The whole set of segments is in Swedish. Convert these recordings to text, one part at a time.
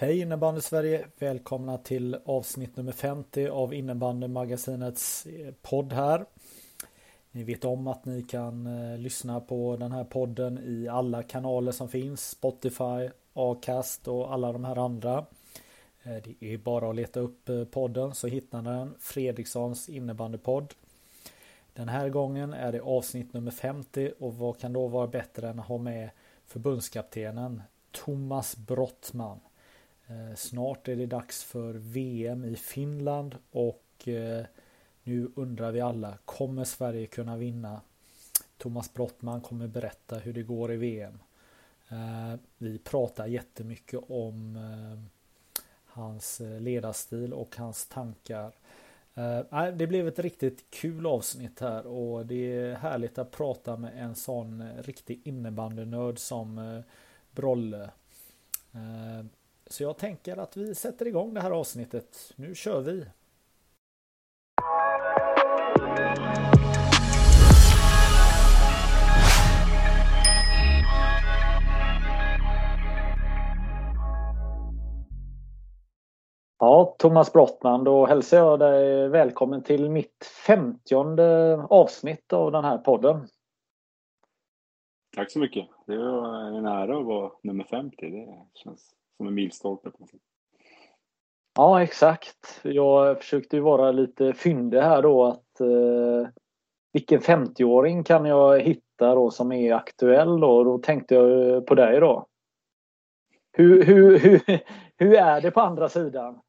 Hej innebandy Sverige! Välkomna till avsnitt nummer 50 av innebandymagasinets eh, podd här. Ni vet om att ni kan eh, lyssna på den här podden i alla kanaler som finns. Spotify, Acast och alla de här andra. Eh, det är bara att leta upp podden så hittar ni den. Fredrikssons innebandypodd. Den här gången är det avsnitt nummer 50 och vad kan då vara bättre än att ha med förbundskaptenen Thomas Brottman. Eh, snart är det dags för VM i Finland och eh, nu undrar vi alla, kommer Sverige kunna vinna? Thomas Brottman kommer berätta hur det går i VM. Eh, vi pratar jättemycket om hans ledarstil och hans tankar. Det blev ett riktigt kul avsnitt här och det är härligt att prata med en sån riktig innebandynörd som Brolle. Så jag tänker att vi sätter igång det här avsnittet. Nu kör vi! Ja, Thomas Brottman, då hälsar jag dig välkommen till mitt femtionde avsnitt av den här podden. Tack så mycket. Det var en ära att vara nummer 50. Det känns som en milstolpe. Ja, exakt. Jag försökte ju vara lite fyndig här då att eh, vilken 50-åring kan jag hitta då som är aktuell då? Då tänkte jag på dig då. Hur, hur, hur, hur är det på andra sidan?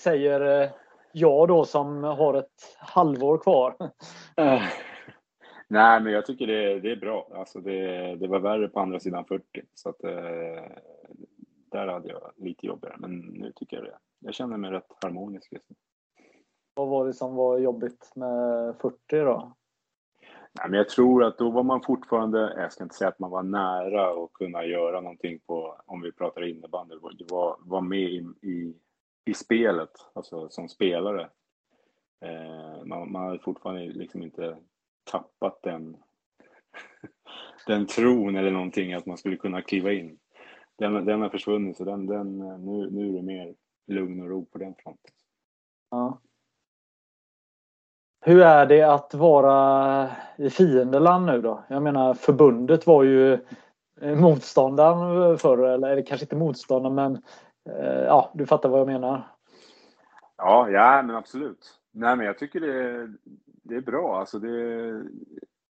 Säger eh, jag då som har ett halvår kvar. Äh. Nej, men jag tycker det, det är bra. Alltså det, det var värre på andra sidan 40. Så att, eh, där hade jag lite jobbigare, men nu tycker jag det. Jag känner mig rätt harmonisk just nu. Vad var det som var jobbigt med 40 då? Nej, men jag tror att då var man fortfarande, jag ska inte säga att man var nära att kunna göra någonting på, om vi pratar innebandy, det var, var med i, i, i spelet, alltså som spelare. Eh, man, man hade fortfarande liksom inte tappat den, den tron eller någonting att man skulle kunna kliva in den, den har försvunnit så den, den, nu, nu är det mer lugn och ro på den fronten. Ja. Hur är det att vara i fiendeland nu då? Jag menar förbundet var ju motståndaren förr, eller kanske inte motståndaren men eh, ja, du fattar vad jag menar. Ja, ja men absolut. Nej men jag tycker det, det är bra. Alltså det,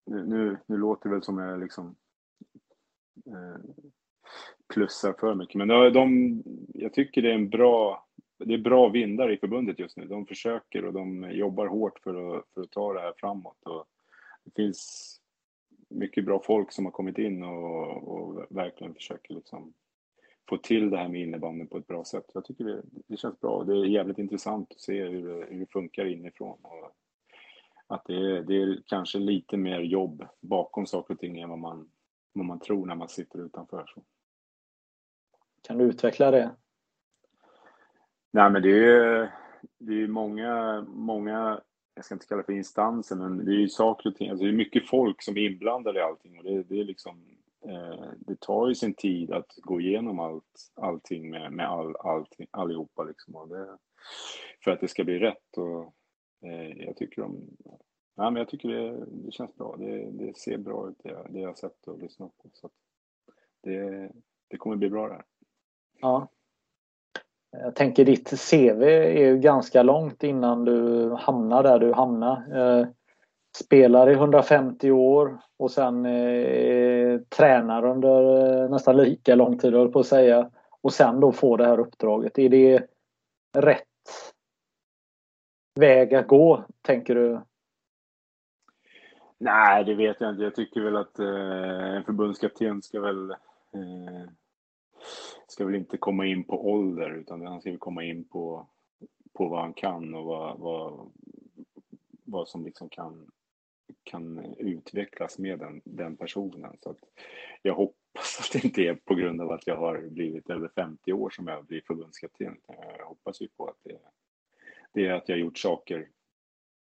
nu, nu låter det väl som jag liksom eh, plussar för mycket. Men de, jag tycker det är en bra, det är bra vindar i förbundet just nu. De försöker och de jobbar hårt för att, för att ta det här framåt. Och det finns mycket bra folk som har kommit in och, och verkligen försöker liksom få till det här med innebandyn på ett bra sätt. Jag tycker det, det känns bra. Det är jävligt intressant att se hur det, hur det funkar inifrån. Och att det är, det är kanske lite mer jobb bakom saker och ting än vad man, vad man tror när man sitter utanför. Så. Kan du utveckla det? Nej, men det är, det är många, många, jag ska inte kalla det för instanser, men det är ju saker och ting, alltså det är mycket folk som är inblandade i allting och det, det är liksom, eh, det tar ju sin tid att gå igenom allt, allting med, med all, allting, allihopa liksom. Och det, för att det ska bli rätt och eh, jag tycker om, nej men jag tycker det, det känns bra, det, det ser bra ut det, det jag har sett och lyssnat på. Så det, det kommer bli bra det här. Ja. Jag tänker ditt CV är ju ganska långt innan du hamnar där du hamnar. Eh, spelar i 150 år och sen eh, tränar under eh, nästan lika lång tid, jag på att säga. Och sen då få det här uppdraget. Är det rätt väg att gå, tänker du? Nej, det vet jag inte. Jag tycker väl att eh, en förbundskapten ska väl eh, ska väl inte komma in på ålder utan han ska väl komma in på, på vad han kan och vad, vad, vad som liksom kan, kan utvecklas med den, den personen. Så att jag hoppas att det inte är på grund av att jag har blivit över 50 år som jag blir förbundskapten. Jag hoppas ju på att det, det är att jag har gjort saker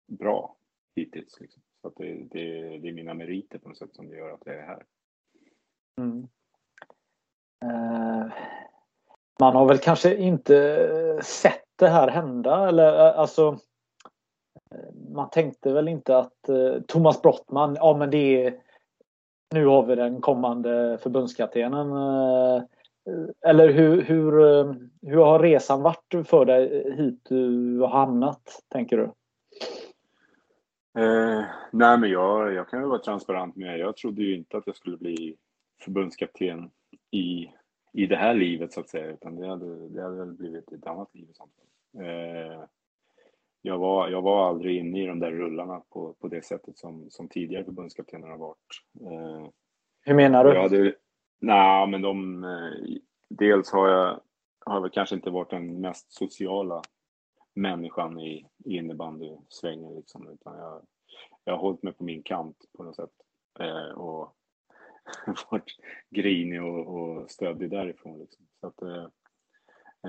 bra hittills. Liksom. Så att det, det, det, är mina meriter på något sätt som gör att jag är här. Mm. Uh, man har väl kanske inte eh, sett det här hända eller eh, alltså eh, man tänkte väl inte att eh, Thomas Brottman, ja men det är nu har vi den kommande förbundskaptenen. Eller hur, hur, hur har resan varit för dig hit du har hamnat, tänker du? Eh, nej, men jag, jag kan väl vara transparent med Jag trodde ju inte att jag skulle bli förbundskapten i, i det här livet så att säga, utan det hade, det hade väl blivit ett annat liv i sånt fall. Eh, jag, var, jag var aldrig inne i de där rullarna på, på det sättet som, som tidigare förbundskaptener har varit. Eh, Hur menar du? Jag hade, nej, men de, eh, dels har jag, har väl kanske inte varit den mest sociala människan i, i innebandysvängen liksom, utan jag, jag har hållit mig på min kant på något sätt eh, och varit grinig och, och stöddig därifrån. Liksom. Så att, eh,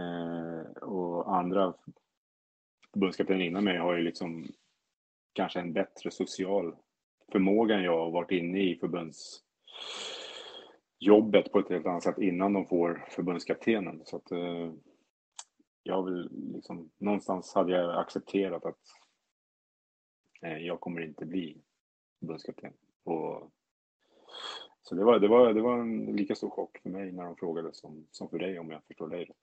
eh och andra förbundskaptener innan mig har ju liksom kanske en bättre social förmåga än jag och varit inne i förbundsjobbet på ett helt annat sätt innan de får förbundskaptenen. Så att, eh, jag vill liksom, någonstans hade jag accepterat att eh, jag kommer inte bli förbundskapten. Och, så det var, det, var, det var en lika stor chock för mig när de frågade som, som för dig om jag förstår dig rätt.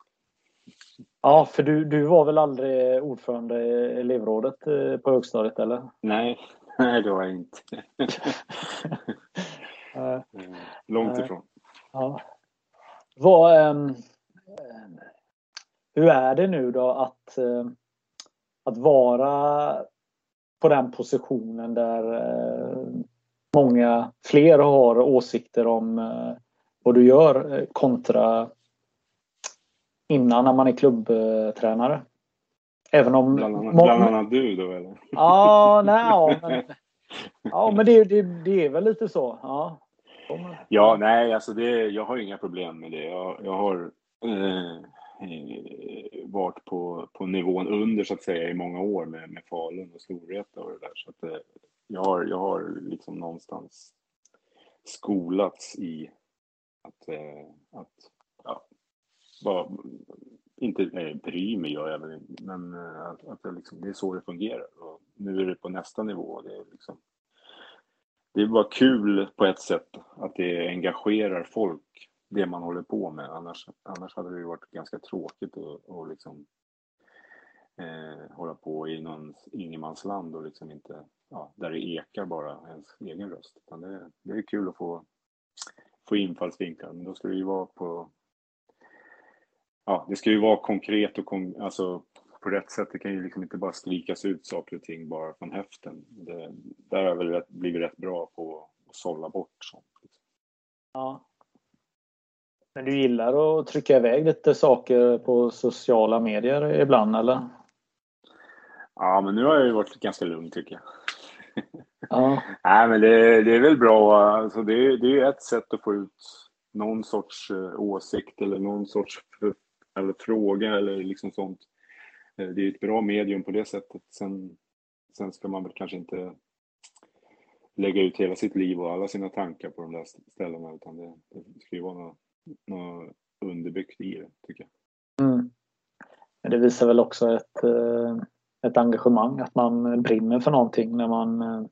Ja, för du, du var väl aldrig ordförande i elevrådet eh, på högstadiet eller? Nej, nej det var jag inte. Eh, långt ifrån. Ja. Vad, um, hur är det nu då att, eh, att vara på den positionen där eh, många fler har åsikter om eh, vad du gör kontra innan när man är klubbtränare? Även om... Bland annat, bland annat du då eller? Ja, nej, ja, men, ja, men det, det, det är väl lite så. Ja, ja nej, alltså det, jag har inga problem med det. Jag, jag har eh, Eh, varit på, på nivån under så att säga i många år med, med Falun och Storvreta och det där. Så att eh, jag, har, jag har liksom någonstans skolats i att, eh, att ja, bara, inte nej, bry mig gör jag väl men eh, att, att det, liksom, det är så det fungerar. Och nu är det på nästa nivå. Det är, liksom, det är bara kul på ett sätt att det engagerar folk det man håller på med. Annars, annars hade det varit ganska tråkigt att, att liksom, eh, hålla på i någon ingenmansland och liksom inte, ja, där det ekar bara ens egen röst. Utan det, det är kul att få, få infallsvinklar, men då ska det ju vara på Ja, det ska ju vara konkret och kon, alltså, på rätt sätt. Det kan ju liksom inte bara skrikas ut saker och ting bara från höften. Det, där har jag väl rätt, blivit rätt bra på att sålla bort sånt. Liksom. Ja, men du gillar att trycka iväg lite saker på sociala medier ibland eller? Ja, men nu har jag ju varit ganska lugn tycker jag. Ja. Nej, men det, det, är väl bra. Alltså det, är, det är ett sätt att få ut någon sorts uh, åsikt eller någon sorts eller fråga eller liksom sånt. Uh, det är ett bra medium på det sättet. Sen, sen ska man väl kanske inte lägga ut hela sitt liv och alla sina tankar på de där ställena utan det, det ska ju vara något något underbyggt i det, tycker jag. Mm. Det visar väl också ett, eh, ett engagemang, att man brinner för någonting när man eh,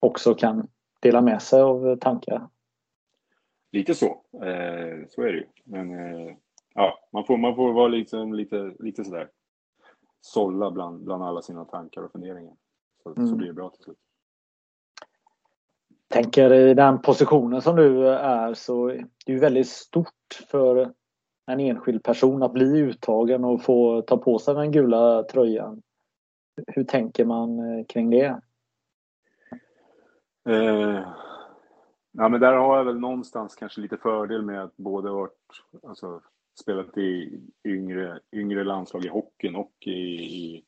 också kan dela med sig av tankar. Lite så, eh, så är det ju. Men ja, man får, man får vara liksom lite, lite sådär sålla bland, bland alla sina tankar och funderingar. Så, mm. så blir det bra till slut tänker i den positionen som du är så det är väldigt stort för en enskild person att bli uttagen och få ta på sig den gula tröjan. Hur tänker man eh, kring det? Eh, ja, men där har jag väl någonstans kanske lite fördel med att både varit, alltså, spelat i yngre, yngre landslag i hockeyn och i, i,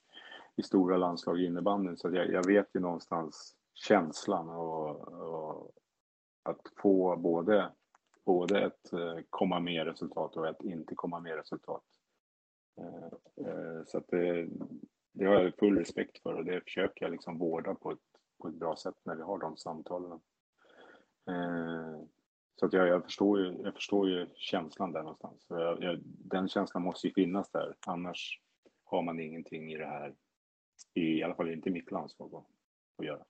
i stora landslag i innebandyn. Så jag, jag, vet ju någonstans känslan och, och att få både, både ett eh, komma med resultat och ett inte komma med resultat. Eh, eh, så att det, det har jag full respekt för och det försöker jag liksom vårda på ett, på ett bra sätt när vi har de samtalen. Så att jag, jag, förstår ju, jag förstår ju känslan där någonstans. Jag, jag, den känslan måste ju finnas där, annars har man ingenting i det här, i alla fall inte mitt landslag, att göra.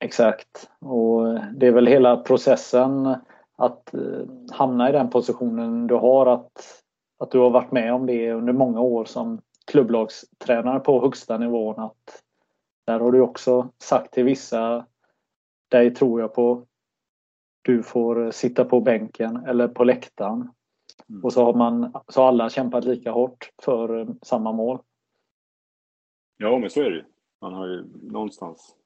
Exakt. Och det är väl hela processen att eh, hamna i den positionen du har. Att, att du har varit med om det under många år som klubblagstränare på högsta nivån. Att där har du också sagt till vissa, dig tror jag på, du får sitta på bänken eller på läktaren. Mm. Och så har man så har alla kämpat lika hårt för eh, samma mål. Ja, men så är det Man har ju någonstans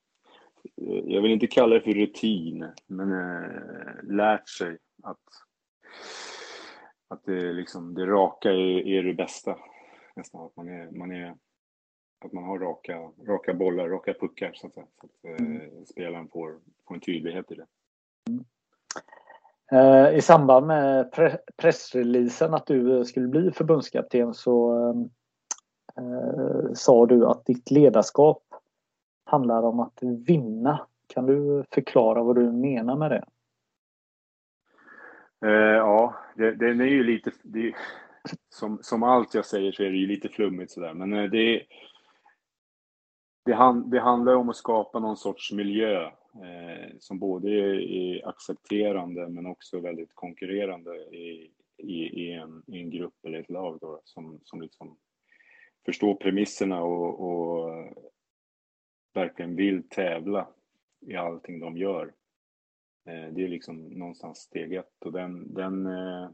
jag vill inte kalla det för rutin, men äh, lärt sig att, att det, liksom, det raka är, är det bästa. Nästan att man, är, man, är, att man har raka, raka bollar, raka puckar så att, säga, så att äh, mm. spelaren får, får en tydlighet i det. Mm. Eh, I samband med pre pressreleasen att du skulle bli förbundskapten så eh, sa du att ditt ledarskap handlar om att vinna. Kan du förklara vad du menar med det? Eh, ja, det, den är ju lite... Det, som, som allt jag säger så är det ju lite flummigt sådär, men eh, det, det, hand, det handlar om att skapa någon sorts miljö eh, som både är, är, accepterande men också väldigt konkurrerande i, i, i, en, i en grupp eller ett lag då, som, som liksom förstår premisserna och, och verkligen vill tävla i allting de gör. Eh, det är liksom någonstans steg ett och den, den eh,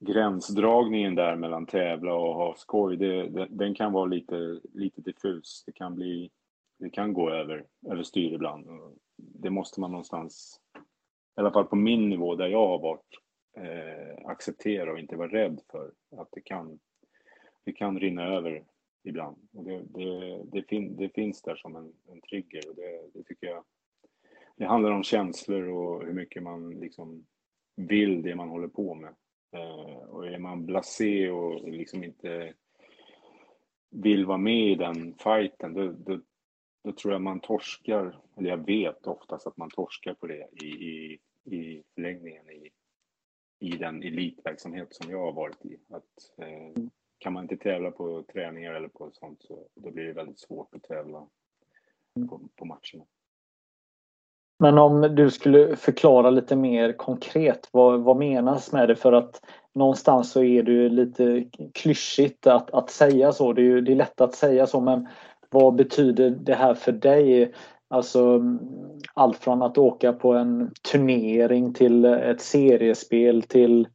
gränsdragningen där mellan tävla och ha skoj, det, den kan vara lite, lite diffus. Det kan bli, det kan gå över, över styr ibland. Det måste man någonstans, i alla fall på min nivå där jag har varit, eh, acceptera och inte vara rädd för att det kan, det kan rinna över ibland. Och det, det, det, fin, det finns där som en, en trigger och det, det, tycker jag det handlar om känslor och hur mycket man liksom vill det man håller på med. Eh, och är man blasé och liksom inte vill vara med i den fighten, då, då, då, tror jag man torskar, eller jag vet oftast att man torskar på det i, i, i förlängningen i, i den elitverksamhet som jag har varit i. Att, eh, kan man inte tävla på träningar eller på sånt så då blir det väldigt svårt att tävla på, på matcherna. Men om du skulle förklara lite mer konkret, vad, vad menas med det? För att någonstans så är det lite klyschigt att, att säga så. Det är, det är lätt att säga så, men vad betyder det här för dig? Alltså allt från att åka på en turnering till ett seriespel till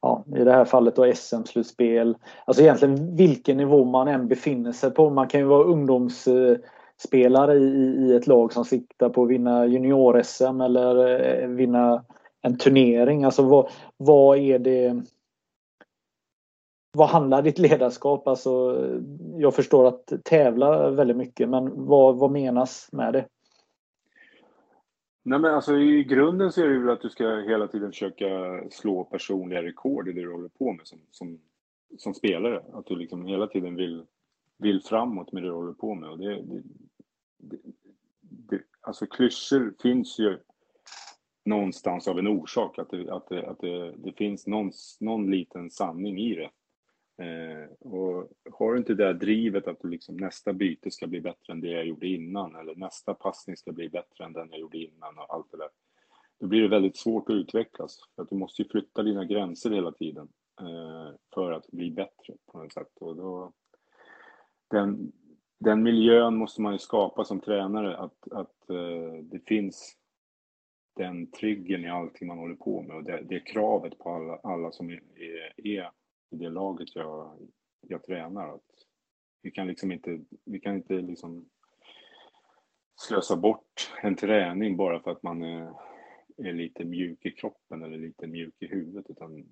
ja, i det här fallet då SM-slutspel. Alltså egentligen vilken nivå man än befinner sig på. Man kan ju vara ungdomsspelare i, i ett lag som siktar på att vinna junior-SM eller eh, vinna en turnering. Alltså vad, vad är det vad handlar ditt ledarskap? Alltså, jag förstår att tävla väldigt mycket, men vad, vad menas med det? Nej men alltså i grunden så är det väl att du ska hela tiden försöka slå personliga rekord i det du håller på med som, som, som spelare. Att du liksom hela tiden vill, vill framåt med det du håller på med. Och det, det, det, det, alltså klyschor finns ju någonstans av en orsak. Att det, att det, att det, det finns någon, någon liten sanning i det. Eh, och har du inte det där drivet att du liksom, nästa byte ska bli bättre än det jag gjorde innan eller nästa passning ska bli bättre än den jag gjorde innan och allt det där. Då blir det väldigt svårt att utvecklas för att du måste ju flytta dina gränser hela tiden eh, för att bli bättre på något sätt. Och då, den, den miljön måste man ju skapa som tränare att, att eh, det finns den triggern i allting man håller på med och det, det kravet på alla, alla som är, är i det laget jag, jag tränar. Att vi kan liksom inte, vi kan inte liksom slösa bort en träning bara för att man är, är lite mjuk i kroppen eller lite mjuk i huvudet. Utan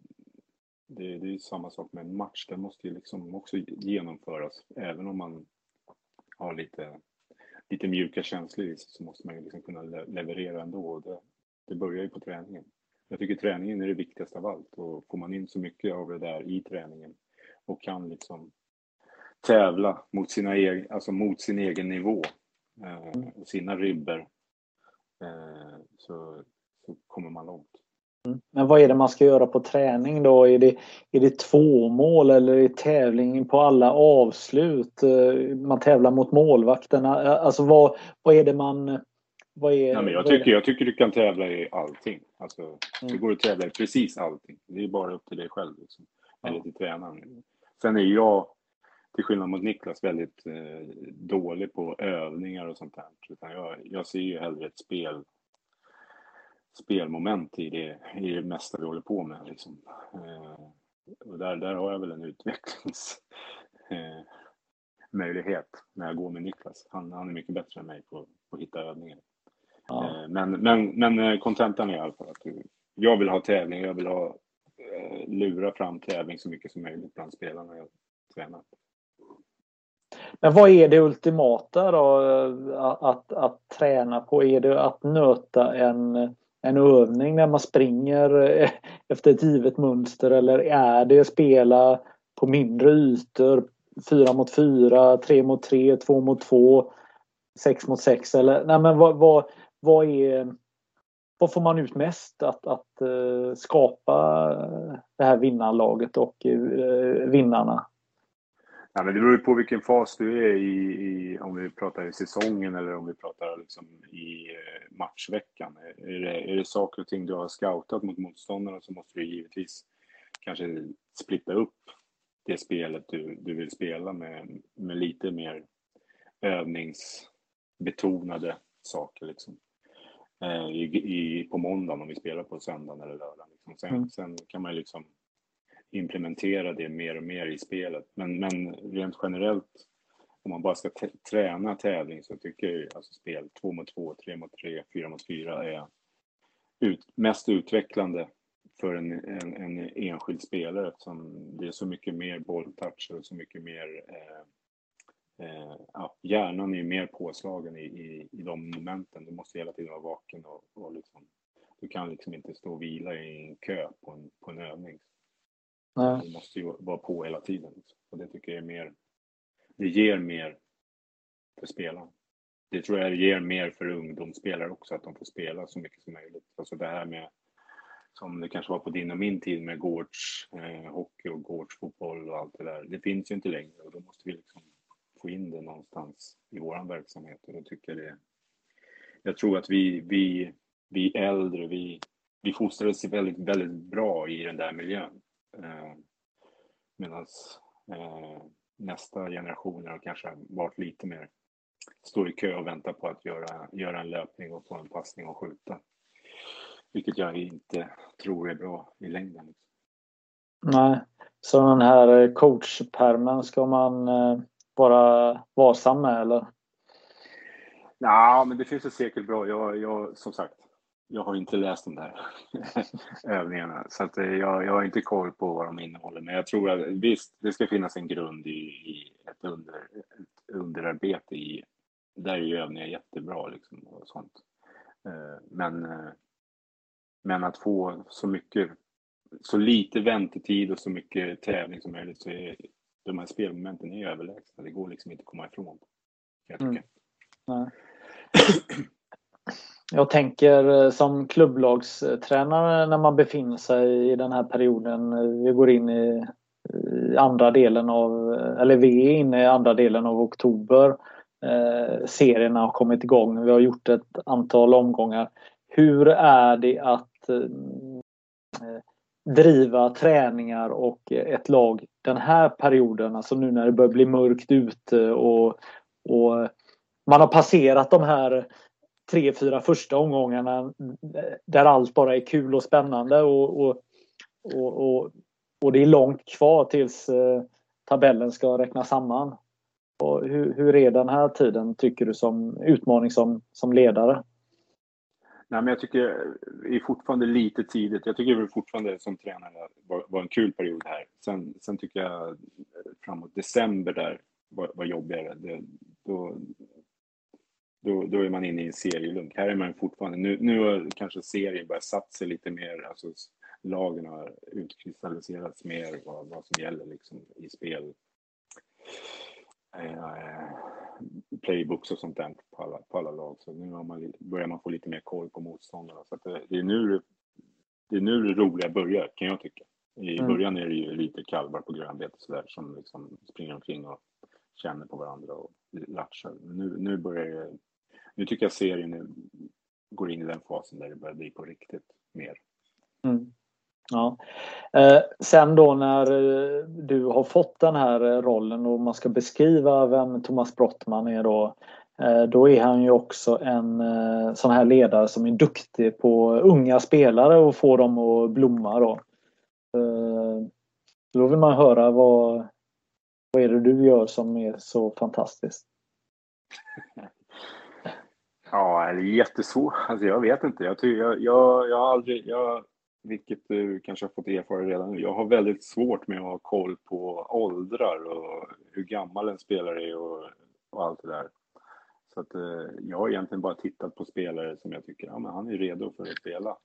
det, det är samma sak med en match. Den måste ju liksom också genomföras. Även om man har lite, lite mjuka känslor i sig så måste man ju liksom kunna leverera ändå. Det, det börjar ju på träningen. Jag tycker träningen är det viktigaste av allt och får man in så mycket av det där i träningen och kan liksom tävla mot, sina egen, alltså mot sin egen nivå eh, och sina ribber eh, så, så kommer man långt. Mm. Men vad är det man ska göra på träning då? Är det, är det två mål eller är det tävling på alla avslut? Eh, man tävlar mot målvakterna. Alltså vad, vad är det man... Vad är, Nej, men jag, tycker, jag tycker du kan tävla i allting. Alltså, mm. Det går att tävla i precis allting. Det är bara upp till dig själv. Liksom. Eller till tränaren. Sen är jag, till skillnad mot Niklas, väldigt eh, dålig på övningar och sånt där. Utan jag, jag ser ju hellre ett spel spelmoment i det, i det mesta vi håller på med. Liksom. Eh, och där, där har jag väl en utvecklingsmöjlighet eh, när jag går med Niklas. Han, han är mycket bättre än mig på, på att hitta övningar. Ja. Eh, men, men, men kontentan är i alla fall att jag vill ha tävling, jag vill ha lura fram tävling så mycket som möjligt bland spelarna jag tränar. Men vad är det ultimata då att, att, att träna på? Är det att nöta en en övning när man springer eh, efter ett givet mönster eller är det spela på mindre ytor? Fyra mot fyra, tre mot tre, två mot två, sex mot sex eller nej men vad, vad, vad är vad får man ut mest att, att eh, skapa det här vinnarlaget och eh, vinnarna? Ja, men det beror på vilken fas du är i, i, om vi pratar i säsongen eller om vi pratar liksom i eh, matchveckan. Är det, är det saker och ting du har scoutat mot motståndarna så måste du givetvis kanske splitta upp det spelet du, du vill spela med, med lite mer övningsbetonade saker. Liksom. Eh, I, i, på måndagen om vi spelar på söndagen eller lördagen. Liksom. Sen, mm. sen kan man liksom implementera det mer och mer i spelet. Men, men rent generellt, om man bara ska träna tävling så tycker jag alltså spel 2 mot 2, 3 mot 3, 4 mot 4 är ut, mest utvecklande för en, en, en, enskild spelare eftersom det är så mycket mer bolltouch och så mycket mer eh, eh, ja, hjärnan är mer påslagen i, i, i de momenten. Du måste hela tiden vara vaken och, och liksom, du kan liksom inte stå och vila i en kö på en, på en övning. Nej. Du måste ju vara på hela tiden. Liksom. Och det tycker jag är mer, det ger mer för spelarna. Det tror jag ger mer för ungdomsspelare också, att de får spela så mycket som möjligt. Alltså det här med, som det kanske var på din och min tid med gårds eh, och gårdsfotboll och allt det där. Det finns ju inte längre och då måste vi liksom få in det någonstans i våran verksamhet och då tycker jag det. Jag tror att vi, vi, vi äldre, vi, vi fostrades väldigt, väldigt bra i den där miljön. Eh, Medan eh, nästa generation har kanske varit lite mer står i kö och väntar på att göra, göra en löpning och få en passning och skjuta. Vilket jag inte tror är bra i längden. Nej, så den här eh, coachpermen ska man eh, bara vara varsam med eller? Ja, men det finns säkert bra. Jag, jag, som sagt, jag har inte läst de där övningarna så att eh, jag, jag har inte koll på vad de innehåller. Men jag tror att visst, det ska finnas en grund i, i ett, under, ett underarbete i. Där är ju övningar jättebra liksom och sånt. Eh, men, eh, men att få så mycket, så lite väntetid och så mycket tävling som möjligt så är de här spelmomenten är överlägsna. Det går liksom inte att komma ifrån. Jag tycker. Mm. Jag tänker eh, som klubblagstränare när man befinner sig i den här perioden. Eh, vi går in i, eh, andra delen av, eller vi är inne i andra delen av oktober. Eh, serierna har kommit igång. Vi har gjort ett antal omgångar. Hur är det att eh, driva träningar och ett lag den här perioden, alltså nu när det börjar bli mörkt ute eh, och, och man har passerat de här tre, fyra första omgångarna eh, där allt bara är kul och spännande och, och, och, och, och det är långt kvar tills eh, tabellen ska räknas samman. Och hur, hur är den här tiden tycker du som utmaning som, som ledare? Nej, men jag tycker det är fortfarande lite tidigt. Jag tycker det fortfarande som tränare var, var en kul period här. Sen, sen tycker jag eh, framåt december där var, var jobbigare. Det, då, då, då är man inne i en serielunk. Här är man fortfarande, nu, nu har kanske serien börjat satsa sig lite mer, alltså lagen har utkristalliserats mer vad, vad som gäller liksom i spel. Playbooks och sånt där på alla, på alla lag. Så nu man, börjar man få lite mer koll på motståndarna. Så det, det, är nu, det är nu det roliga börjar, kan jag tycka. I mm. början är det ju lite kalvar på grönbete sådär som liksom springer omkring och känner på varandra och latchar. Nu, nu börjar det, nu tycker jag serien går in i den fasen där det börjar bli på riktigt mer. Mm. Ja. Eh, sen då när eh, du har fått den här eh, rollen och man ska beskriva vem Thomas Brottman är då. Eh, då är han ju också en sån här ledare som är duktig på unga spelare och får dem att blomma då. Då vill man höra vad, vad är det du gör som är så fantastiskt? Ja, det är jättesvårt. Alltså jag vet inte. Jag, jag, jag, jag har aldrig... Jag, vilket du kanske har fått erfara redan nu. Jag har väldigt svårt med att ha koll på åldrar och hur gammal en spelare är och, och allt det där. Så att eh, jag har egentligen bara tittat på spelare som jag tycker, ja men han är redo för att spela.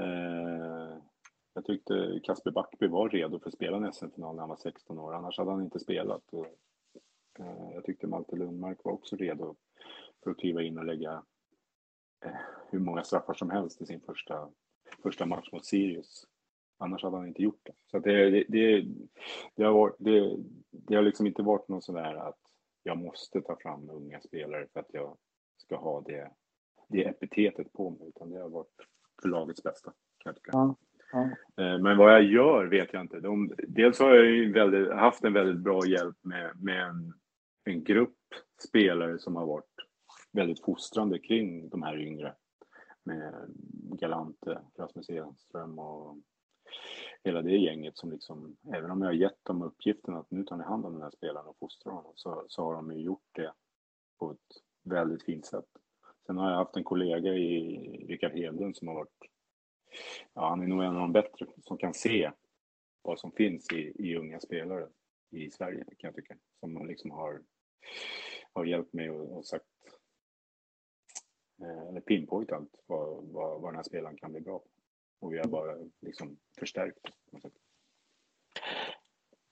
Eh, jag tyckte Kasper Backby var redo för att spela en SM-final när han var 16 år, annars hade han inte spelat. Och, eh, jag tyckte Malte Lundmark var också redo för att kliva in och lägga eh, hur många straffar som helst i sin första första match mot Sirius. Annars hade han inte gjort det. Så det, det, det, det, har varit, det, det har liksom inte varit någon sån där att jag måste ta fram unga spelare för att jag ska ha det, det epitetet på mig, utan det har varit för lagets bästa. Kan ja, ja. Eh, men vad jag gör vet jag inte. De, dels har jag ju väldigt, haft en väldigt bra hjälp med, med en, en grupp spelare som har varit väldigt fostrande kring de här yngre med Galante, eh, Rasmus Enström och hela det gänget som liksom, även om jag har gett dem uppgiften att nu tar ni hand om den här spelaren och fostrar honom, så, så har de ju gjort det på ett väldigt fint sätt. Sen har jag haft en kollega i Rickard Hedlund som har varit, ja han är nog en av de bättre som kan se vad som finns i, i unga spelare i Sverige kan jag tycka. Som liksom har, har hjälpt mig och, och sagt Eh, eller pinpointat vad, vad, vad den här spelaren kan bli bra på. Och vi har bara liksom förstärkt.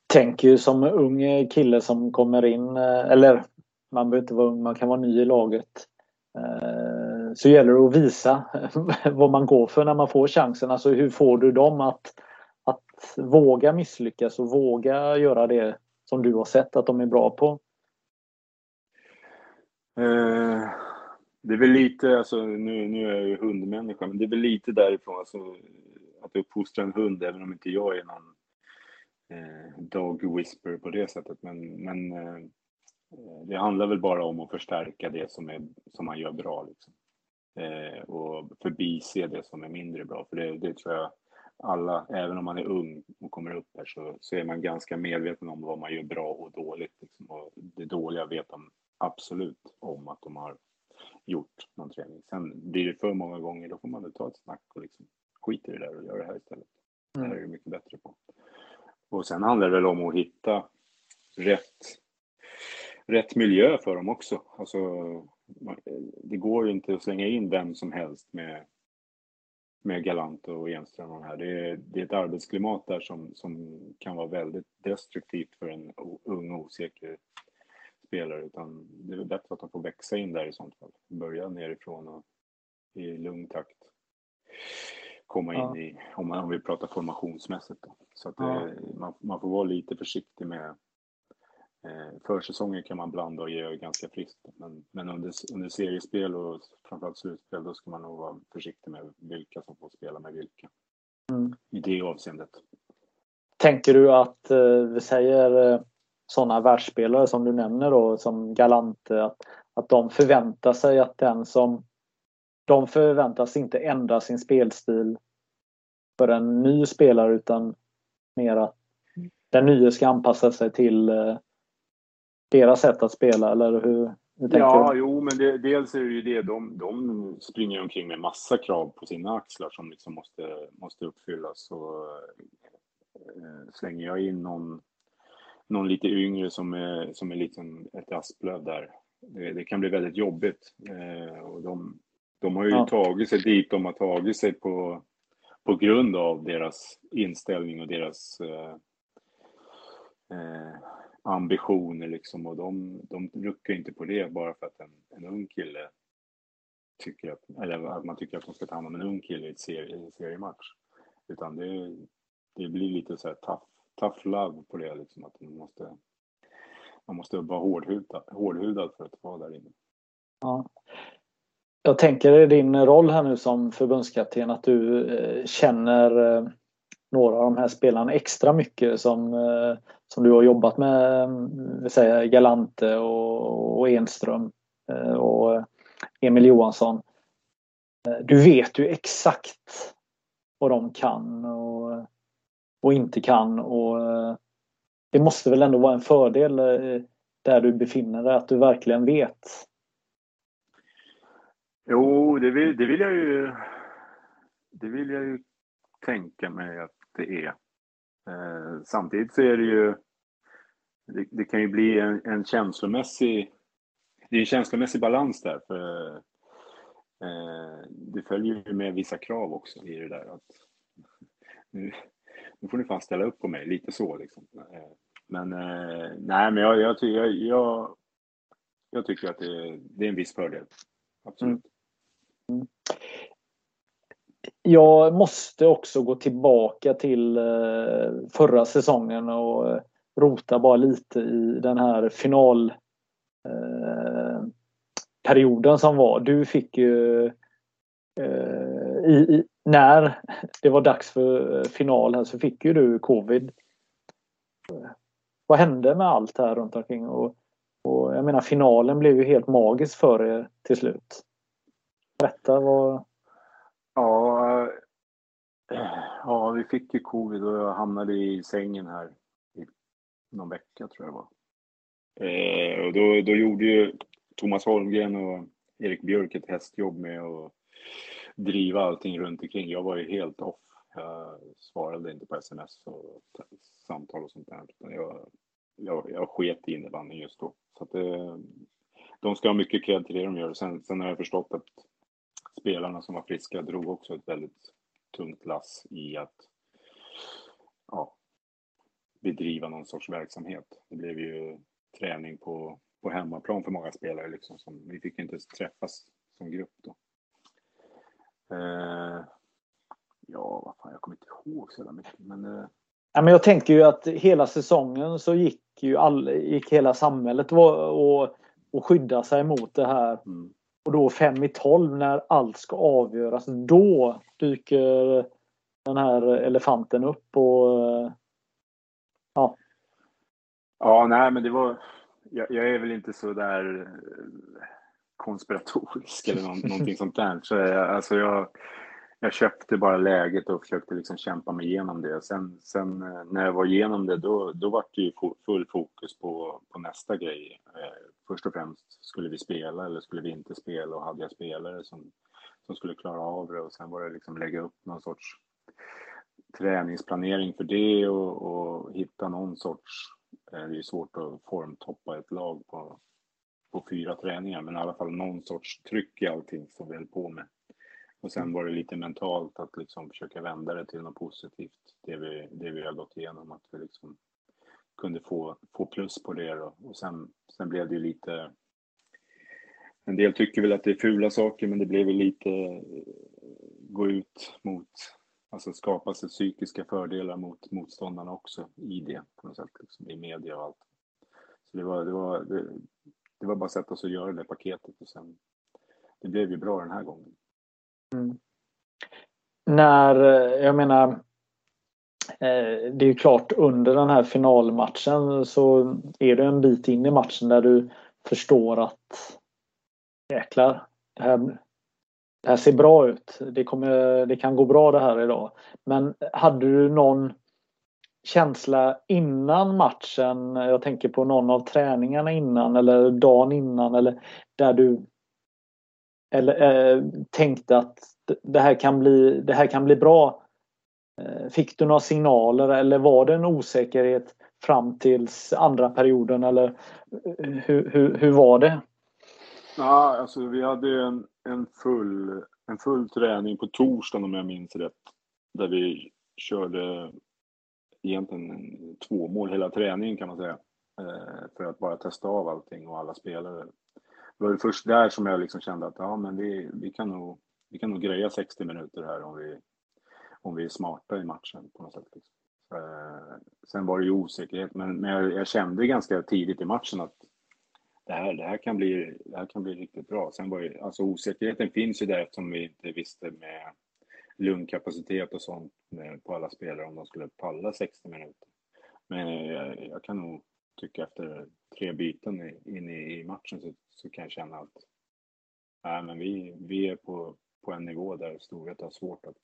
Tänker ju som ung kille som kommer in, eh, eller man behöver inte vara ung, man kan vara ny i laget. Eh, så gäller det att visa vad man går för när man får chansen. Alltså hur får du dem att, att våga misslyckas och våga göra det som du har sett att de är bra på? Uh det är väl lite, alltså nu, nu är jag ju hundmänniska, men det är väl lite därifrån, alltså, att uppfostra en hund, även om inte jag är någon eh, dog whisper på det sättet. Men, men eh, det handlar väl bara om att förstärka det som, är, som man gör bra. Liksom. Eh, och förbise det som är mindre bra. För det, det tror jag alla, även om man är ung och kommer upp här, så, så är man ganska medveten om vad man gör bra och dåligt. Liksom. Och det dåliga vet de absolut om att de har gjort någon träning. Sen blir det för många gånger, då får man väl ta ett snack och liksom skita i det där och göra det här istället. Mm. Det här är du mycket bättre på. Och sen handlar det väl om att hitta rätt, rätt miljö för dem också. Alltså, det går ju inte att slänga in vem som helst med, med Galant och Enström och här. Det är, det är ett arbetsklimat där som, som kan vara väldigt destruktivt för en ung osäker spelare utan det är bättre att de får växa in där i sånt fall. Börja nerifrån och i lugn takt komma in ja. i, om man vill prata formationsmässigt. Då. Så att ja. det, man, man, får vara lite försiktig med eh, försäsongen kan man blanda och ge ganska friskt. Men, men under, under seriespel och framförallt slutspel då ska man nog vara försiktig med vilka som får spela med vilka. Mm. I det avseendet. Tänker du att, eh, vi säger eh, sådana världsspelare som du nämner då som Galante att, att de förväntar sig att den som de förväntas inte ändra sin spelstil för en ny spelare utan mer att den nya ska anpassa sig till, deras sätt att spela eller hur? ja, du? jo, men det, dels är det ju det. De, de springer omkring med massa krav på sina axlar som liksom måste, måste uppfyllas. Och, eh, slänger jag in någon, någon lite yngre som är, som är liksom ett asplöv där, det, det kan bli väldigt jobbigt. Eh, och de, de har ju ja. tagit sig dit de har tagit sig på, på grund av deras inställning och deras eh, eh, ambitioner liksom. Och de, de ruckar inte på det bara för att en, en ung kille tycker att, eller att man tycker att de ska ta hand om en ung kille i, serie, en seriematch. Utan det, det blir lite så här tough, tough love på det liksom. Att man måste, man måste vara hårdhudad, hårdhudad för att vara där inne. Ja. Jag tänker i din roll här nu som förbundskapten att du eh, känner eh, några av de här spelarna extra mycket som, eh, som du har jobbat med, eh, vill säga Galante och, och Enström eh, och Emil Johansson. Eh, du vet ju exakt vad de kan och, och inte kan och eh, det måste väl ändå vara en fördel eh, där du befinner dig, att du verkligen vet Jo, det vill, det vill jag ju det vill jag ju tänka mig att det är. Eh, samtidigt så är det ju det, det kan ju bli en, en, känslomässig det är en känslomässig balans där för eh, det följer ju med vissa krav också i det där att nu, nu får ni fan ställa upp på mig, lite så liksom. Eh, men eh, nej, men jag, jag, jag, jag, jag tycker att det, det är en viss fördel. Absolut. Mm. mm. Jag måste också gå tillbaka till eh, förra säsongen och rota bara lite i den här finalperioden som var. Du fick ju i, i, när det var dags för eh, final här så fick ju du covid. Vad hände med allt här runt omkring? Och, och jag menar finalen blev ju helt magisk för er till slut. Berätta vad... Ja, eh, ja, vi fick ju covid och jag hamnade i sängen här i någon vecka tror jag det var. Eh, och då, då gjorde ju Thomas Holmgren och Erik Björk ett hästjobb med att driva allting runt omkring. Jag var ju helt off. Jag svarade inte på sms och samtal och sånt där. Jag, jag, jag sket i innebandyn just då. Så att det, de ska ha mycket cred till det de gör. Sen, sen har jag förstått att spelarna som var friska drog också ett väldigt tungt lass i att ja, bedriva någon sorts verksamhet. Det blev ju träning på, på hemmaplan för många spelare. Liksom, som, vi fick inte träffas som grupp då. Eh, ja, vad fan, jag kommer inte ihåg så mycket. Men, eh... ja, men jag tänker ju att hela säsongen så gick ju all, gick hela samhället och, och, och skydda sig mot det här. Mm. Och då fem i tolv när allt ska avgöras. Då dyker den här elefanten upp och ja. Ja, nej men det var jag, jag är väl inte så där eh, konspiratorisk eller någon, någonting sånt där. Så jag, alltså jag, jag köpte bara läget och försökte liksom kämpa mig igenom det. Sen, sen eh, när jag var igenom det då, då var det ju full fokus på, på nästa grej. Eh, först och främst, skulle vi spela eller skulle vi inte spela och hade jag spelare som, som skulle klara av det och sen var det liksom lägga upp någon sorts träningsplanering för det och, och hitta någon sorts, eh, det är svårt att formtoppa ett lag på, på fyra träningar men i alla fall någon sorts tryck i allting som vi höll på med. Och sen var det lite mentalt att liksom försöka vända det till något positivt, det vi, det vi har gått igenom. Att vi liksom kunde få, få plus på det då. Och sen, sen blev det ju lite... En del tycker väl att det är fula saker, men det blev ju lite gå ut mot, alltså skapa sig psykiska fördelar mot motståndarna också i det på något sätt, liksom, i media och allt. Så det var, det var, det, det var bara att sätta sig och göra det paketet och sen, det blev ju bra den här gången. Mm. När, eh, jag menar, eh, det är ju klart under den här finalmatchen så är det en bit in i matchen där du förstår att jäklar, det här, det här ser bra ut. Det, kommer, det kan gå bra det här idag. Men hade du någon känsla innan matchen? Jag tänker på någon av träningarna innan eller dagen innan eller där du eller, eh, tänkte att det här, kan bli, det här kan bli bra. Eh, fick du några signaler eller var det en osäkerhet fram tills andra perioden eller eh, hur, hur, hur var det? Ja, alltså vi hade en, en, full, en full träning på torsdagen om jag minns rätt. Där vi körde egentligen två mål hela träningen kan man säga. Eh, för att bara testa av allting och alla spelare. Det var först där som jag liksom kände att ja, men vi, vi, kan nog, vi kan nog greja 60 minuter här om vi, om vi är smarta i matchen på något sätt. Liksom. Eh, sen var det ju osäkerhet, men, men jag, jag, kände ganska tidigt i matchen att det här, det, här kan bli, det här kan bli riktigt bra. Sen var ju, alltså osäkerheten finns ju där eftersom vi inte visste med lungkapacitet och sånt på alla spelare om de skulle palla 60 minuter. Men eh, jag, jag kan nog tycka efter tre byten in i, i matchen så, så kan jag känna att nej, men vi, vi är på, på en nivå där Storvreta har svårt att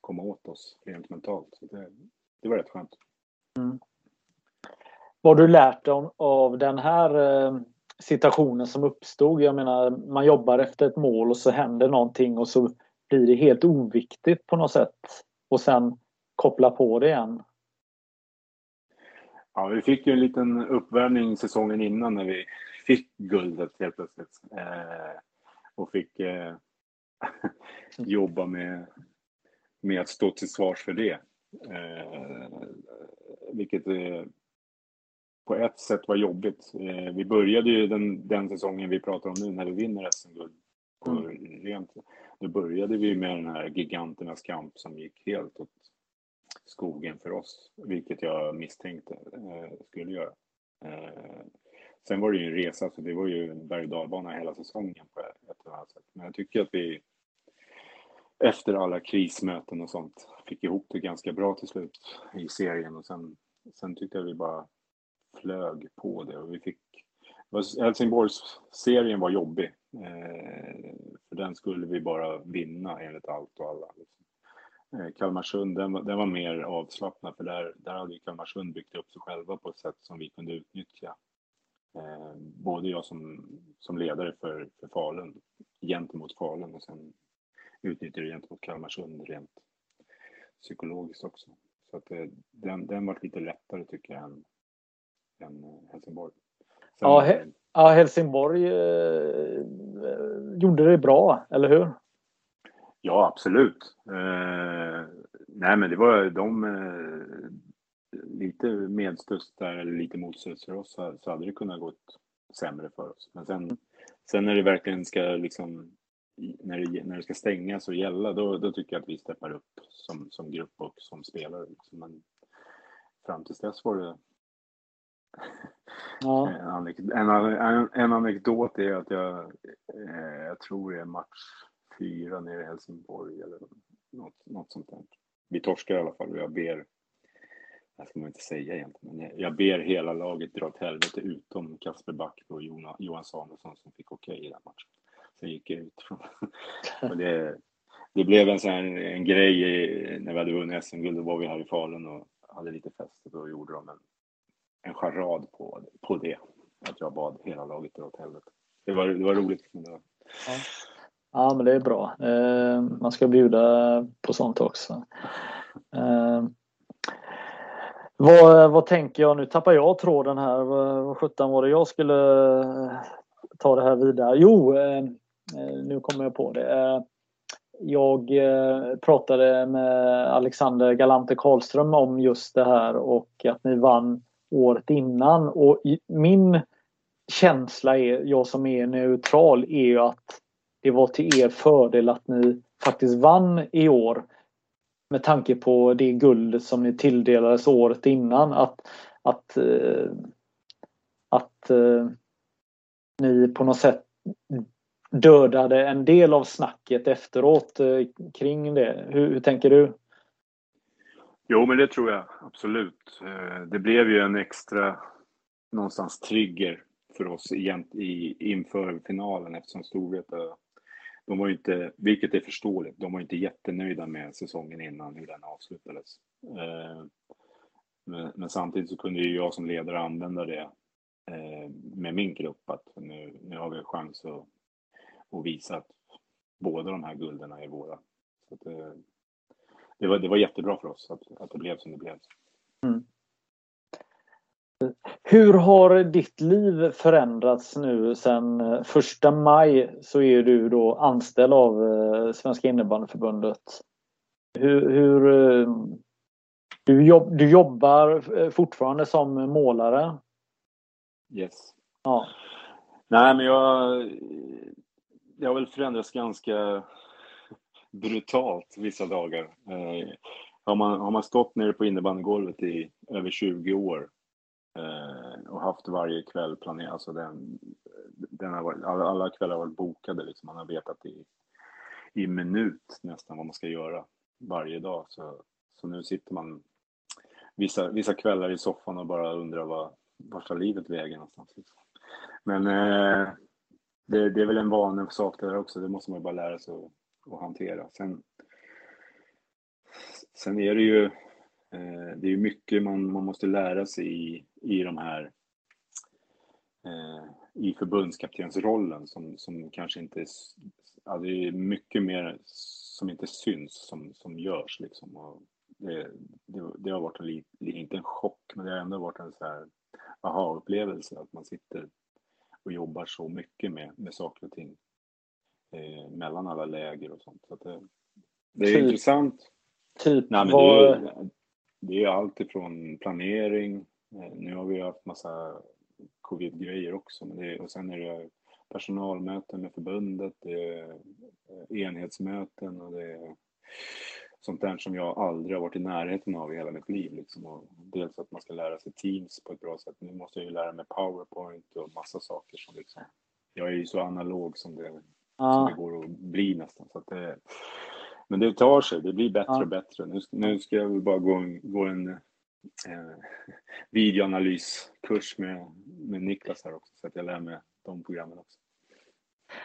komma åt oss rent mentalt. Så det, det var rätt skönt. Mm. Vad har du lärt dig av den här eh, situationen som uppstod? Jag menar, man jobbar efter ett mål och så händer någonting och så blir det helt oviktigt på något sätt och sen koppla på det igen. Ja, vi fick ju en liten uppvärmning säsongen innan när vi fick guldet helt plötsligt. Eh, och fick eh, jobba med, med att stå till svars för det. Eh, vilket eh, på ett sätt var jobbigt. Eh, vi började ju den, den säsongen vi pratar om nu när vi vinner SM-guld. Mm då började vi med den här giganternas kamp som gick helt åt skogen för oss, vilket jag misstänkte eh, skulle göra. Eh, sen var det ju en resa, så det var ju en berg och dalbana hela säsongen på ett eller annat sätt. Men jag tycker att vi efter alla krismöten och sånt fick ihop det ganska bra till slut i serien och sen, sen tyckte jag vi bara flög på det och vi fick Helsingborgs-serien var jobbig. Eh, för den skulle vi bara vinna enligt allt och alla. Liksom. Eh, Kalmarsund, den, den var mer avslappnad för där, där hade ju Kalmarsund byggt upp sig själva på ett sätt som vi kunde utnyttja. Eh, både jag som, som ledare för, för Falun, gentemot Falun och sen utnyttjade jag gentemot Kalmarsund rent psykologiskt också. Så att eh, den, den var lite lättare tycker jag än, än eh, Helsingborg. Ja, he, ja, Helsingborg eh, gjorde det bra, eller hur? Ja, absolut. Eh, nej, men det var de eh, lite medstuds där eller lite motstuds för oss så, så hade det kunnat gått sämre för oss. Men sen, sen när det verkligen ska liksom när det, när det ska stängas och gälla, då, då tycker jag att vi steppar upp som, som grupp och som spelare. Liksom. Men fram tills dess var det ja. en, en, en, anekdot är att jag, eh, jag tror det är match fyra nere i Helsingborg eller något, något sånt där. Vi torskar i alla fall och jag ber, det ska man inte säga egentligen, men jag ber hela laget dra åt helvete utom Kasper Back och Johan Samuelsson som fick okej okay i den matchen. Sen gick jag ut från... och det, det blev en sån här, en grej i, när vi hade vunnit SM-guld, då var vi här i Falun och hade lite fest och då gjorde de en, en charad på, på det. Att jag bad hela laget dra åt helvete. Det var, det var roligt. Men det var... Ja. Ja, men det är bra. Eh, man ska bjuda på sånt också. Eh, vad, vad tänker jag? Nu tappar jag tråden här. Vad sjutton var det jag skulle ta det här vidare? Jo, eh, nu kommer jag på det. Jag pratade med Alexander Galante Karlström om just det här och att ni vann året innan. Och min känsla är, jag som är neutral, är ju att det var till er fördel att ni faktiskt vann i år. Med tanke på det guld som ni tilldelades året innan. Att, att, eh, att eh, ni på något sätt dödade en del av snacket efteråt eh, kring det. Hur, hur tänker du? Jo, men det tror jag absolut. Eh, det blev ju en extra någonstans trigger för oss i, inför finalen eftersom Storvreta de var inte, vilket är förståeligt, de var inte jättenöjda med säsongen innan hur den avslutades. Eh, men, men, samtidigt så kunde ju jag som ledare använda det eh, med min grupp att nu, nu har vi chans att, att visa att båda de här gulderna är våra. Så att, det, var, det var jättebra för oss att, att det blev som det blev. Mm. Hur har ditt liv förändrats nu sen eh, första maj så är du då anställd av eh, Svenska innebandyförbundet. Hur, hur du, jobb, du jobbar fortfarande som målare? Yes. Ja. Nej, men jag, det har väl förändrats ganska brutalt vissa dagar. Eh, har, man, har man stått nere på innebandygolvet i över 20 år eh, och haft varje kväll planerat, alltså den, den har varit, alla, alla kvällar har varit bokade liksom. Man har vetat i, i minut nästan vad man ska göra varje dag. Så, så nu sitter man vissa, vissa kvällar i soffan och bara undrar vad, vart tar livet vägen någonstans. Liksom. Men eh, det, det, är väl en vanesak där också, det måste man ju bara lära sig att, att hantera. Sen, sen är det ju eh, det är mycket man, man måste lära sig i, i de här eh, i förbundskaptensrollen som, som kanske inte ja, det är mycket mer som inte syns som, som görs liksom. Och det, det, det har varit en, inte en chock, men det har ändå varit en så här aha-upplevelse att man sitter och jobbar så mycket med, med saker och ting eh, mellan alla läger och sånt. Så det, det, är typ, intressant. Typ Nej, men vad... det, är, det är allt ifrån planering, eh, nu har vi haft massa covid-grejer också, men det, och sen är det personalmöten med förbundet, det är eh, enhetsmöten och det är sånt där som jag aldrig har varit i närheten av i hela mitt liv. Liksom. Och dels att man ska lära sig Teams på ett bra sätt. Nu måste jag ju lära mig Powerpoint och massa saker som liksom, jag är ju så analog som det, ah. som det går att bli nästan. Så det, men det tar sig, det blir bättre ah. och bättre. Nu, nu ska jag väl bara gå en, gå en eh, videoanalyskurs med, med Niklas här också så att jag lär mig de programmen också.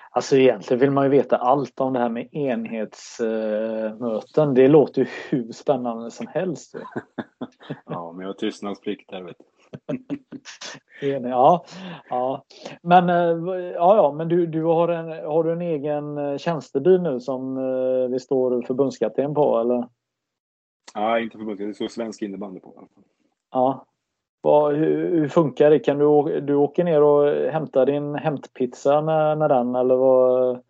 Alltså egentligen vill man ju veta allt om det här med enhetsmöten. Det låter ju hur spännande som helst. ja, men jag har tystnadsplikt där vet du. ja, ja. Men, eh, ja, ja, men du, du har, en, har du en egen eh, tjänstebil nu som eh, det står förbundskapten på eller? Ja, inte förbundskapten, det står svensk innebandy på. Ja, vad, hur, hur, funkar det? Kan du, du åker ner och hämtar din hämtpizza med, med den eller vad?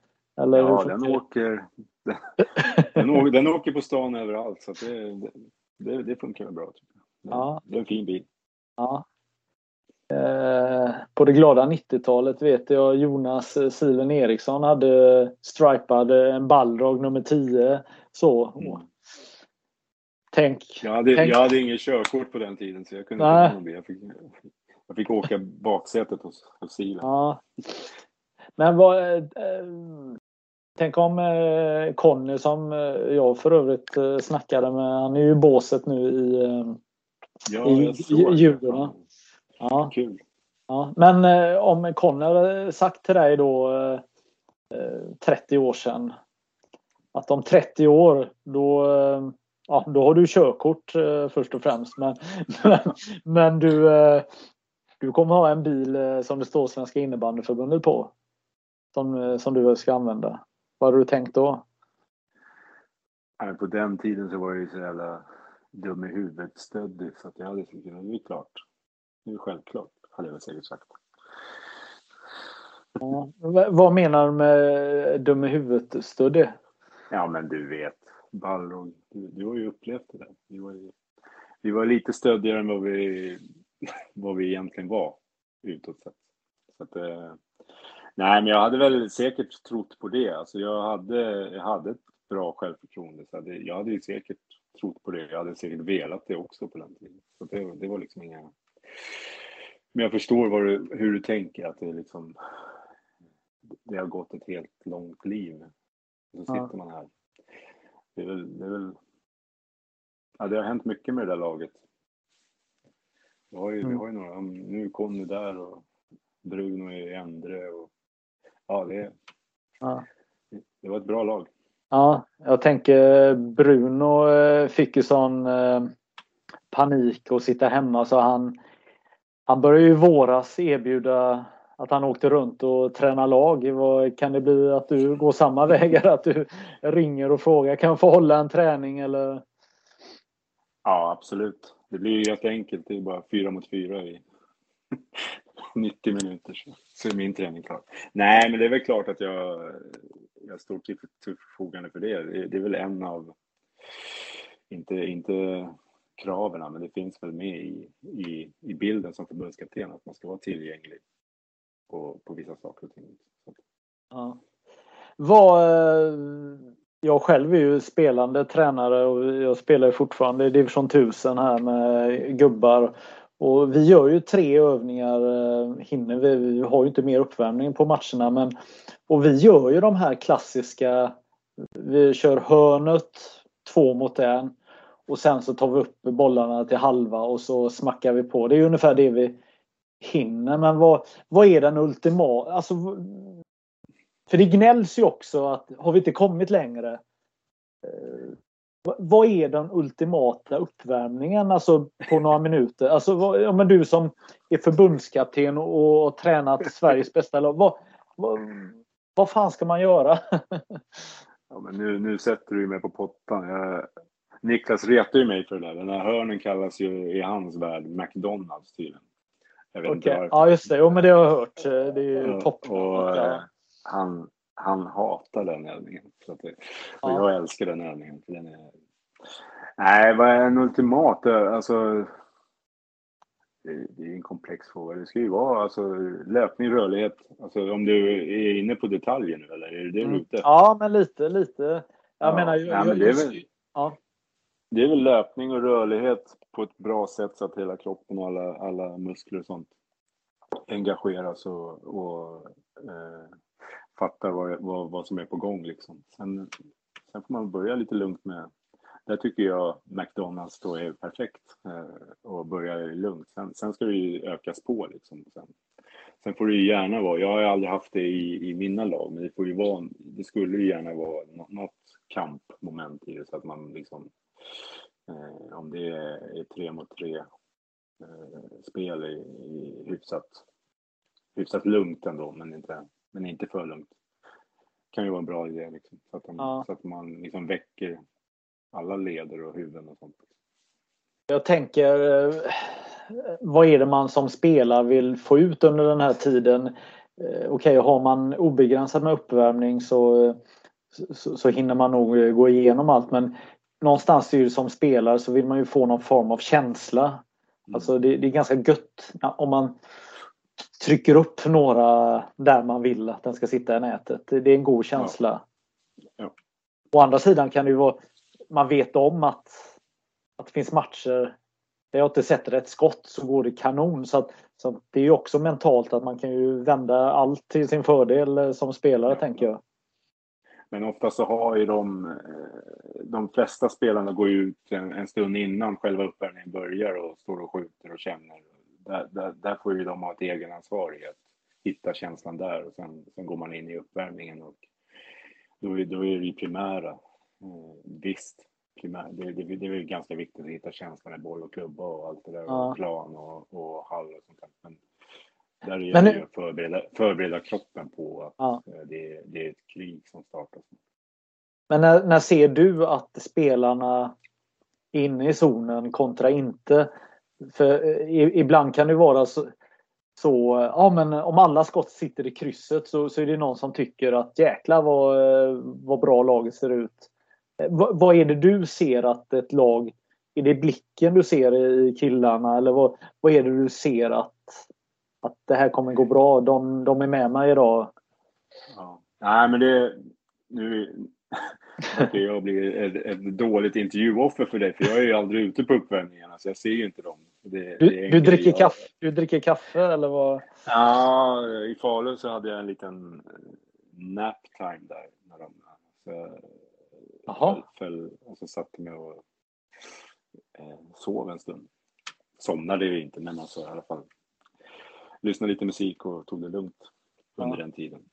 Eller ja, den åker, den, åker, den åker på stan överallt så det, det, det funkar bra. Ja. Det är en fin bil. Ja. Eh, på det glada 90-talet vet jag Jonas Siven Eriksson hade stripad en Balrog nummer 10. Så. Mm. Tänk. Jag hade, tänk. jag hade ingen körkort på den tiden så jag kunde Nej. inte jag fick, jag fick åka baksätet hos, hos Silen. Ja. Men vad... Eh, tänk om eh, Conny som eh, jag för övrigt eh, snackade med. Han är ju i båset nu i, eh, ja, i, Djurgården. Ja. Kul. Ja. Men eh, om hade sagt till dig då 30 eh, år sedan att om 30 år då ja, då har du körkort eh, först och främst. Men, men, men du, eh, du kommer ha en bil eh, som det står Svenska innebandyförbundet på. Som, eh, som du ska använda. Vad har du tänkt då? på den tiden så var jag ju så jävla dum i huvudet stöddig så att jag hade att det är klart. Det är självklart, hade jag väl säkert sagt. Ja, vad menar du med dum i huvudet stöddig? Ja men du vet. Balrog, du, du har ju upplevt det där. Vi var, ju, vi var lite stöddigare än vad vi, vad vi egentligen var utåt sett. Så att, eh, nej, men jag hade väl säkert trott på det. Alltså jag hade, jag hade ett bra självförtroende. Så hade, jag hade ju säkert trott på det. Jag hade säkert velat det också på den tiden. Så det, det var liksom inga... Men jag förstår du, hur du tänker, att det liksom... Det har gått ett helt långt liv. Och så sitter ja. man här det är väl, det är väl ja, det har hänt mycket med det där laget. Vi har ju, mm. vi har ju några, nu Conny där och Bruno är Endre och ja, det, ja. det var ett bra lag. Ja, jag tänker Bruno eh, fick ju sån eh, panik och sitta hemma så han han började ju våras erbjuda att han åkte runt och tränade lag. Kan det bli att du går samma vägar? Att du ringer och frågar kan jag få hålla en träning eller? Ja, absolut. Det blir ju jätteenkelt. Det är bara fyra mot fyra i 90 minuter så är min träning klar. Nej, men det är väl klart att jag, jag står till, till förfogande för det. det. Det är väl en av, inte, inte kraven, men det finns väl med i, i, i bilden som förbundskapten att man ska vara tillgänglig på, på vissa saker och ting. Ja. Vad, eh, jag själv är ju spelande tränare och jag spelar fortfarande i division 1000 här med gubbar. Och vi gör ju tre övningar, eh, hinner vi, vi har ju inte mer uppvärmning på matcherna men och vi gör ju de här klassiska, vi kör hörnet två mot en och sen så tar vi upp bollarna till halva och så smackar vi på. Det är ungefär det vi hinner. Men vad, vad är den ultimata... Alltså, för det gnälls ju också att har vi inte kommit längre? Eh, Eh, vad är den ultimata uppvärmningen alltså på några minuter? Alltså, vad, ja, men du som är förbundskapten och, har tränat Sveriges bästa lag. Vad, vad, vad fan ska man göra? ja, men nu, nu sätter du mig på pottan. Jag, Niklas retar ju mig för det där. Den här hörnen kallas ju i hans värld McDonalds tydligen. Jag okay. Ja just det, jo men det har jag hört. Det är ju toppen. Och, ja. han, han hatar den övningen. Så att och ja. jag älskar den övningen. För den är... Nej, vad är en ultimat? Alltså, det är en komplex fråga. Det ska ju vara alltså, löpning, rörlighet. Alltså, om du är inne på detaljer nu eller är det det mm. ute Ja, men lite, lite. Jag ja. menar, jag, ja, men det, är väl, ja. det är väl löpning och rörlighet på ett bra sätt så att hela kroppen och alla, alla muskler och sånt engageras och, och eh, fattar vad, vad, vad som är på gång. Liksom. Sen, sen får man börja lite lugnt med där tycker jag McDonalds då är perfekt eh, och börja lugnt. Sen, sen ska det ju ökas på liksom. Sen, sen får det ju gärna vara, jag har aldrig haft det i, i mina lag, men det får ju vara, det skulle ju gärna vara något, något kampmoment i det så att man liksom Eh, om det är tre mot tre eh, spel i, i hyfsat, hyfsat lugnt ändå, men inte, men inte för lugnt. kan ju vara en bra idé liksom, så att, de, ja. så att man liksom väcker alla leder och huvuden och sånt. Jag tänker, eh, vad är det man som spelare vill få ut under den här tiden? Okej, okay, har man obegränsad med uppvärmning så, så, så hinner man nog gå igenom allt men någonstans är som spelare så vill man ju få någon form av känsla. Mm. Alltså det, det, är ganska gött om man trycker upp några där man vill att den ska sitta i nätet. Det är en god känsla. Ja. Ja. Å andra sidan kan det ju vara, man vet om att, att det finns matcher där jag inte sätter ett skott så går det kanon. Så, att, så det är ju också mentalt att man kan ju vända allt till sin fördel som spelare ja. tänker jag. Men ofta så har ju de, eh, de flesta spelarna går ut en, en stund innan själva uppvärmningen börjar och står och skjuter och känner. Där, där, där får ju de ha ett egenansvar i att hitta känslan där och sen, sen går man in i uppvärmningen och då är, då är det ju primära. Eh, visst, primär, det, det, det är väl ganska viktigt att hitta känslan med boll och klubba och allt det där ja. och plan och, och hall och sånt där. Men där är det ju att förbereda, förbereda kroppen på att ja. Eh, det, det, är ett krig som startas. Men när, när ser du att spelarna inne i zonen kontra inte? För eh, ibland kan det vara så, så eh, ja men om alla skott sitter i krysset så, så är det någon som tycker att jäklar vad, eh, vad bra laget ser ut. vad, vad är det du ser att ett lag, är det blicken du ser i killarna eller vad, vad är det du ser att att det här kommer gå bra. De, de är med mig idag. Ja. Nej, men det... Nu okay, jag blir ett, ett dåligt intervjuoffer för dig, för jag är ju aldrig ute på uppvärmningarna, så jag ser ju inte dem. Det, du, det du, dricker jag... kaffe, du dricker kaffe eller vad? Ja, i Falun så hade jag en liten nap time där. När de, så Jaha. Föll, och så satte mig och eh, sov en stund. Somnade ju inte, men alltså i alla fall lyssnade lite musik och tog det lugnt under ja. den tiden.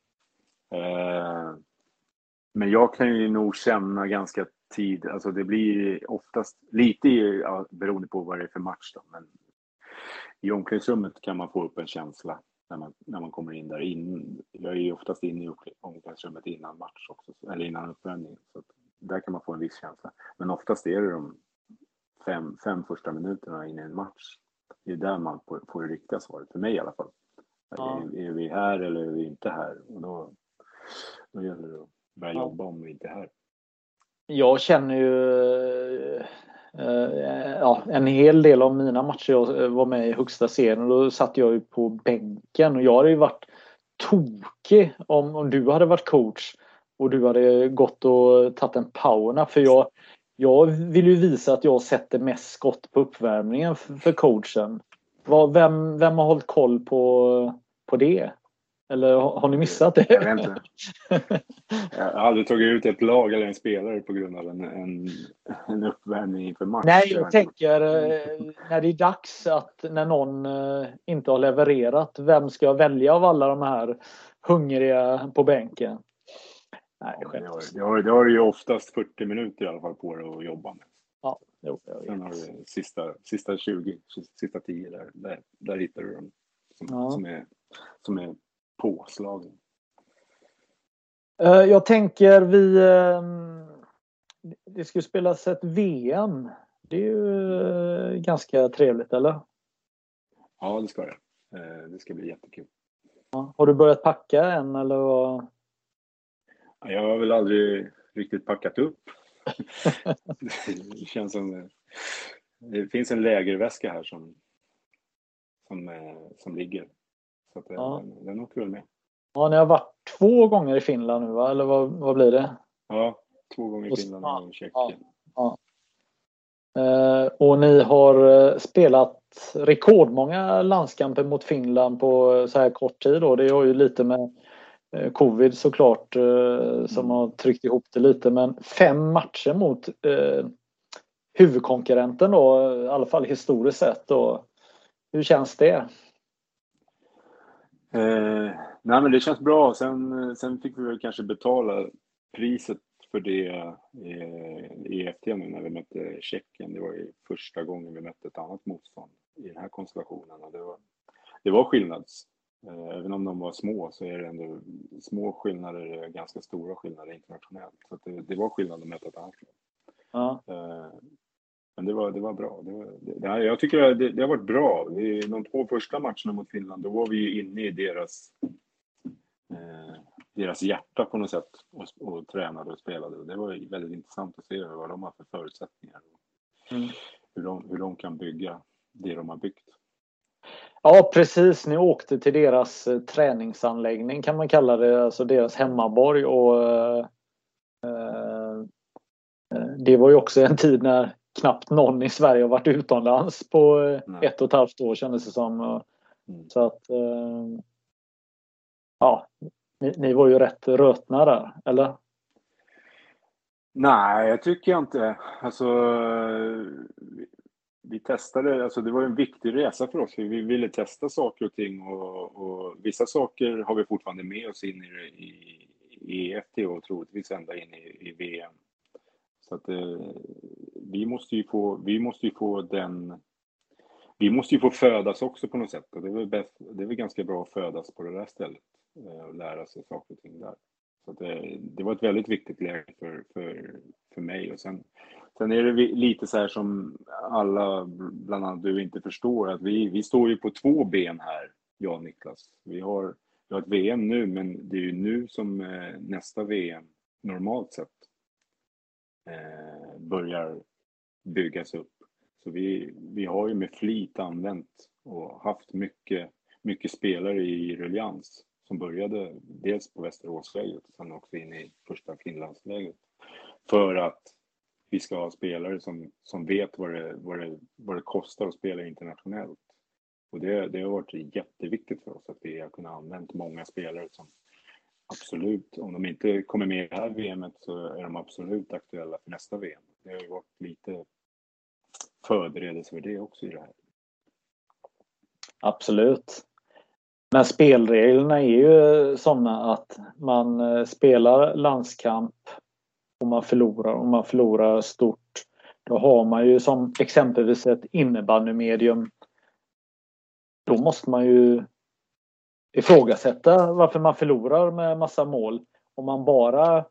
Eh, men jag kan ju nog känna ganska tid. Alltså det blir oftast lite ja, beroende på vad det är för match då, men i omklädningsrummet kan man få upp en känsla när man, när man kommer in där. In, jag är ju oftast inne i omklädningsrummet innan match också, eller innan uppvärmning. Så där kan man få en viss känsla. Men oftast är det de fem, fem första minuterna in i en match. Det är där man får, får det riktiga svaret, för mig i alla fall. Ja. Är, är, vi här eller är vi inte här? Och då, då gäller det att börja ja. jobba om vi inte är här. Jag känner ju eh, ja, en hel del av mina matcher jag var med i högsta serien. Då satt jag ju på bänken och jag hade ju varit tokig om, om du hade varit coach och du hade gått och tagit en powernap. För jag, jag vill ju visa att jag sätter mest skott på uppvärmningen för coachen. Vem, vem har hållit koll på, på det? Eller har ni missat det? Jag vet inte. Jag har aldrig tagit ut ett lag eller en spelare på grund av en, en, en uppvärmning inför match. Nej, jag tänker eh, när det är dags att när någon eh, inte har levererat, vem ska jag välja av alla de här hungriga på bänken? Nej, ja, det, har, det, har, det har ju oftast 40 minuter i alla fall på dig att jobba med. Ja, jo, Sen har du sista, sista 20, sista 10 där, där, där hittar du dem som, ja. som, är, som är påslagen. Eh, jag tänker vi... Ehm, det ska spelas ett VM. Det är ju eh, ganska trevligt, eller? Ja, det ska det. Eh, det ska bli jättekul. Har du börjat packa än, eller? Jag har väl aldrig riktigt packat upp. det känns som... Det finns en lägerväska här som, som, som ligger. Så att ja. den, den åker väl med. Ja, ni har varit två gånger i Finland nu va? Eller vad, vad blir det? Ja, två gånger i Finland och, och Tjeckien. Ja, ja. Eh, och ni har eh, spelat rekordmånga landskamper mot Finland på så här kort tid då. Det har ju lite med eh, covid såklart eh, som mm. har tryckt ihop det lite men fem matcher mot eh, huvudkonkurrenten då, i alla fall historiskt sett. Då. Hur känns det? Eh, nej men det känns bra. Sen, sen fick vi väl kanske betala priset för det eh, i EFT nu när vi mötte Tjeckien. Det var ju första gången vi mötte ett annat motstånd i den här konstellationen. Och det, var, det var skillnad. Eh, även om de var små så är det ändå små skillnader, ganska stora skillnader internationellt. Så det, det, var skillnad att möta ett annat lag. Ja. Men det var, det var bra. Det var, det, jag tycker det, det har varit bra. de två första matcherna mot Finland, då var vi ju inne i deras, eh, deras hjärta på något sätt och, och tränade och spelade. Och det var väldigt intressant att se vad de har för förutsättningar. Mm. Hur, de, hur de kan bygga det de har byggt. Ja precis, ni åkte till deras eh, träningsanläggning kan man kalla det, alltså deras hemmaborg och eh, eh, eh det var ju också en tid när knappt någon i Sverige har varit utomlands på eh, Nej. ett och ett halvt år kändes det som. Mm. Så att eh, ja, ni, ni, var ju rätt rötna där, eller? Nej, jag tycker inte. Alltså, vi testade, alltså det var en viktig resa för oss. Vi ville testa saker och ting och, och vissa saker har vi fortfarande med oss in i, i, EFT och troligtvis ända in i, i VM. Så att eh, vi måste ju få, vi måste ju få den vi måste ju få födas också på något sätt och det är väl, bäst, det är väl ganska bra att födas på det där stället eh, och lära sig saker och ting där. Så det, eh, det, var ett väldigt viktigt läge för, för, för mig och sen, sen är det lite så här som alla, bland annat du, inte förstår att vi, vi står ju på två ben här, jag och Niklas. Vi har, vi har ett VM nu men det är ju nu som eh, nästa VM normalt sett eh, börjar byggas upp. Så vi, vi har ju med flit använt och haft mycket, mycket spelare i ruljans som började dels på Västeråslägret och sen också in i första Finlandslägret. För att vi ska ha spelare som, som vet vad det, vad, det, vad det kostar att spela internationellt. Och det, det har varit jätteviktigt för oss att vi har kunnat använda många spelare som absolut, om de inte kommer med i det här VMet så är de absolut aktuella för nästa VM. Det har ju varit lite förberedelse för det också i det här. Absolut. Men spelreglerna är ju sådana att man eh, spelar landskamp och man förlorar, och man förlorar stort. Då har man ju som exempelvis ett innebandymedium. Då måste man ju ifrågasätta varför man förlorar med massa mål. Om man bara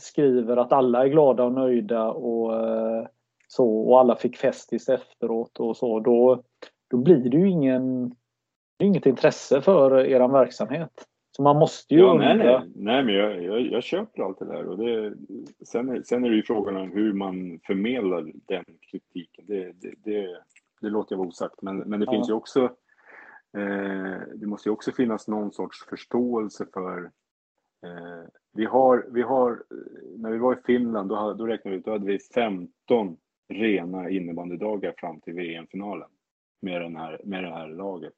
skriver att alla är glada och nöjda och eh, så och alla fick festis efteråt och så då, då blir det ju ingen, inget intresse för er verksamhet. Så man måste ju ja, nej, nej. nej, men jag, jag, jag, köper allt det där. Och det, sen, är, sen är det ju frågan om hur man förmedlar den kritiken. Det, det, det, det låter jag vara osagt. Men, men det ja. finns ju också Det måste ju också finnas någon sorts förståelse för eh, vi har, vi har, när vi var i Finland, då, då räknade vi ut, då hade vi 15 rena innebandydagar fram till VM-finalen med, den här, med det här laget.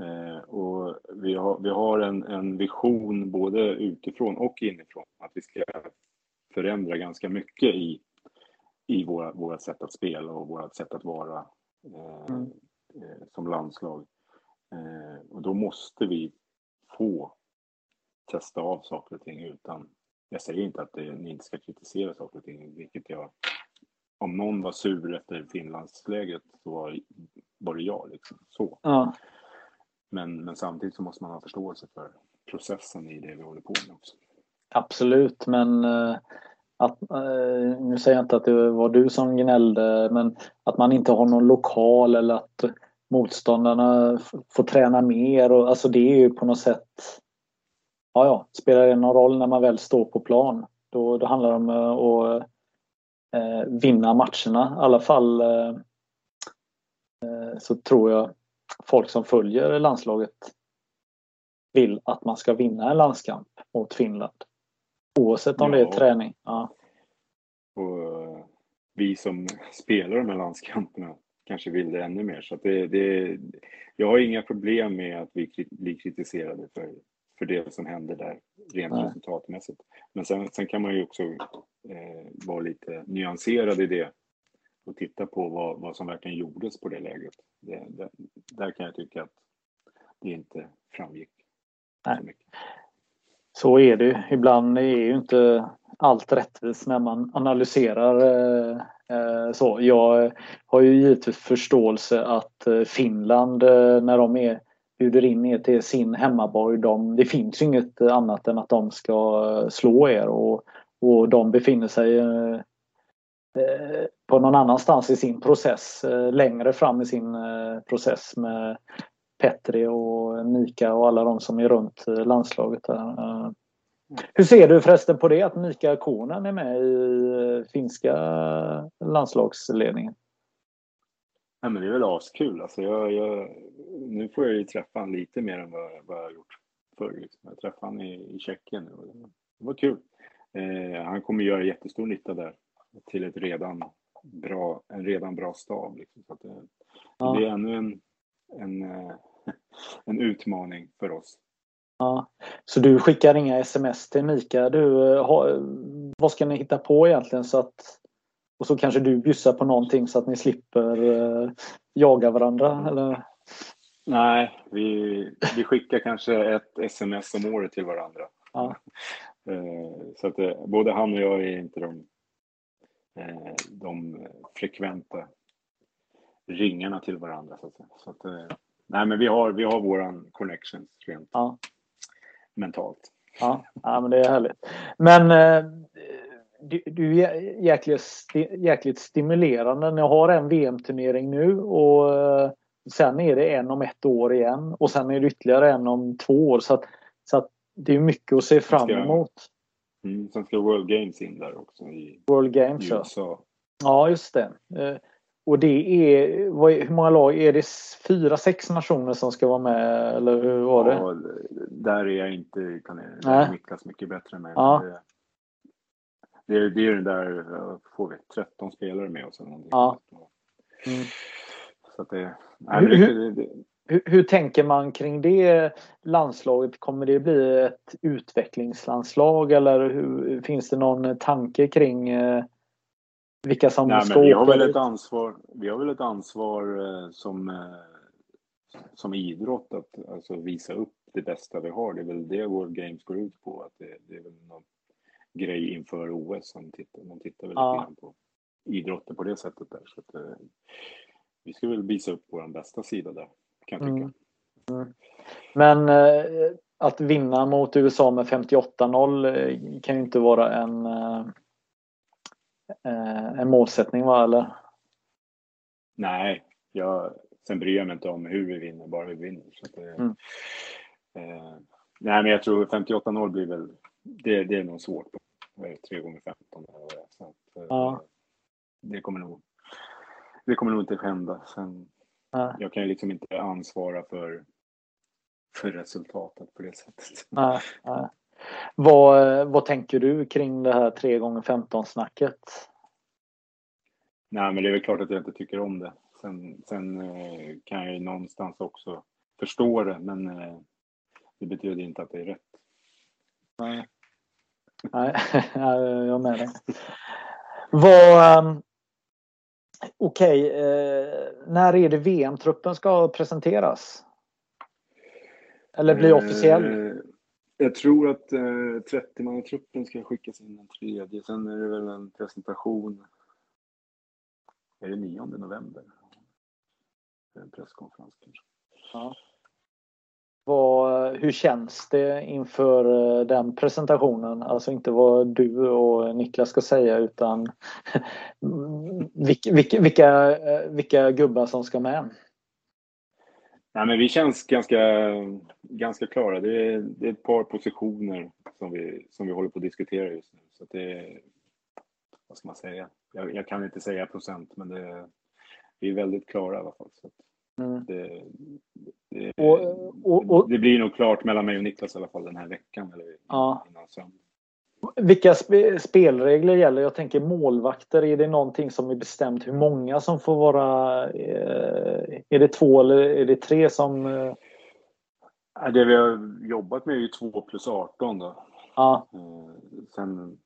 Eh, och vi har, vi har en, en vision både utifrån och inifrån att vi ska förändra ganska mycket i, i våra, våra sätt att spela och våra sätt att vara eh, mm. eh, som landslag. Eh, och då måste vi få testa av saker och ting utan jag säger inte att det, ni inte ska kritisera saker och ting, vilket jag om någon var sur efter Finlandsläget så var, var det jag. Liksom. Så. Ja. Men, men samtidigt så måste man ha förståelse för processen i det vi håller på med också. Absolut, men uh, att, uh, nu säger jag inte att det var du som gnällde, men att man inte har någon lokal eller att motståndarna får träna mer. Och, alltså det är ju på något sätt Ja, ja, spelar det någon roll när man väl står på plan? Då, då handlar det om att uh, vinna matcherna. I alla fall så tror jag folk som följer landslaget vill att man ska vinna en landskamp mot Finland. Oavsett om ja. det är träning. Ja. Och eh, vi som spelar de här landskamperna kanske vill det ännu mer. Så det, det, jag har inga problem med att vi blir kritiserade för, för det som händer där rent Nej. resultatmässigt. Men sen, sen kan man ju också eh, vara lite nyanserad i det och titta på vad, vad som verkligen gjordes på det läget. Det, det, där kan jag tycka att det inte framgick Nej. så mycket. Så är det Ibland är ju inte allt rättvist när man analyserar eh, Eh, så. Jag har ju givetvis förståelse att eh, Finland eh, när de är, bjuder in er till sin hemmaborg, de, det finns inget annat än att de ska slå er och, och de befinner sig på någon annanstans i sin process, längre fram i sin process med Petri och Mika och alla de som är runt landslaget. Där. Hur ser du förresten på det att Mika Konen är med i finska landslagsledningen? Ja, men det är väl askul. Alltså jag, jag, nu får jag ju träffa honom lite mer än vad, vad jag har gjort förr. Liksom. Jag träffade honom i, i Tjeckien nu det var kul. Eh, han kommer göra jättestor nytta där till ett redan bra, en redan bra stab. Liksom. Så att det, ja. det är ännu en, en, eh, en utmaning för oss. Ja. Så du skickar inga sms till Mika? Du, eh, har, vad ska ni hitta på egentligen? Så att, och så kanske du bjussar på någonting så att ni slipper uh, jaga varandra? Eller? Nej, vi, vi skickar kanske ett sms om året till varandra. Ja. så att det, både han och jag är inte de Eh, de frekventa ringarna till varandra. Så att, så att, eh, nej, men vi har, vi har våran connections rent ja. Mentalt. Ja, ja, men det är härligt. Men eh, du, du är jäkligt, jäkligt stimulerande. Ni har en VM-turnering nu och sen är det en om ett år igen och sen är det ytterligare en om två år. Så, att, så att det är mycket att se fram emot. Mm, sen ska World Games in där också i World Games, USA. Ja. ja, just det. Eh, och det är, hur många lag? Är det fyra, sex nationer som ska vara med? Eller hur var det? Ja, där är jag inte, kan jag, Niklas mycket bättre än mig. Ja. Det, det, det är den där, får vi 13 spelare med oss. Ja. Mm. Så att det, nej, hur, det, hur, hur, tänker man kring det landslaget? Kommer det bli ett utvecklingslandslag eller hur, finns det någon tanke kring eh, vilka som Nej, ska men vi har väl ett ansvar. Vi har väl ett ansvar eh, som, eh, som idrott att alltså, visa upp det bästa vi har. Det är väl det World Games går ut på. Att det, det är väl något, grej inför OS. Man tittar, man tittar väl Ja. grann på idrotten på det sättet där. Så att, eh, vi ska väl visa upp vår bästa sida där, kan jag tycka. Mm. Men eh, att vinna mot USA med 58-0 eh, kan ju inte vara en, eh, en målsättning va eller? Nej, jag, sen bryr jag mig inte om hur vi vinner, bara vi vinner. Så det- Mm. eh, nej, men jag tror 58-0 blir väl, det, det är nog svårt. Vad är det, 3 gånger 15 eller vad det är. Så att, eh, Ja. det, kommer nog, det kommer nog inte hända. Sen, Nej. jag kan ju liksom inte ansvara för, för resultatet på det sättet. Nej, nej. Vad, vad tänker du kring det här 3 gånger 15 snacket? Nej, men det är väl klart att jag inte tycker om det. Sen, sen eh, kan jag ju någonstans också förstå det, men eh, det betyder inte att det är rätt. Nej, Nej, jag med dig. Vad, um, Okej, eh, när är det VM-truppen ska presenteras? Eller bli officiell? Jag tror att eh, 30-mannatruppen ska skickas in den tredje. Sen är det väl en presentation. Är det 9 november? En presskonferens kanske. Ja. Vad, hur känns det inför eh, den presentationen? Alltså inte vad du och Niklas ska säga utan vilka, vilka, vilka, vilka gubbar som ska med. Nej, men vi känns ganska, ganska klara. Det är, det är ett par positioner som vi, som vi håller på att diskutera just nu. Så det är, vad ska man säga? Jag, jag kan inte säga procent, men det, vi är väldigt klara i alla fall. Så Mm. det, det, Och, och, och, det blir nog klart mellan mig och Niklas i alla fall den här veckan. Eller Ja. innan söndag. Vilka spe, spelregler gäller? Jag tänker målvakter, är det någonting som är bestämt hur många som får vara? Eh, är det två eller är det tre som... Eh, Det vi har jobbat med är ju 2 plus 18 då. ja, Eh, Sen,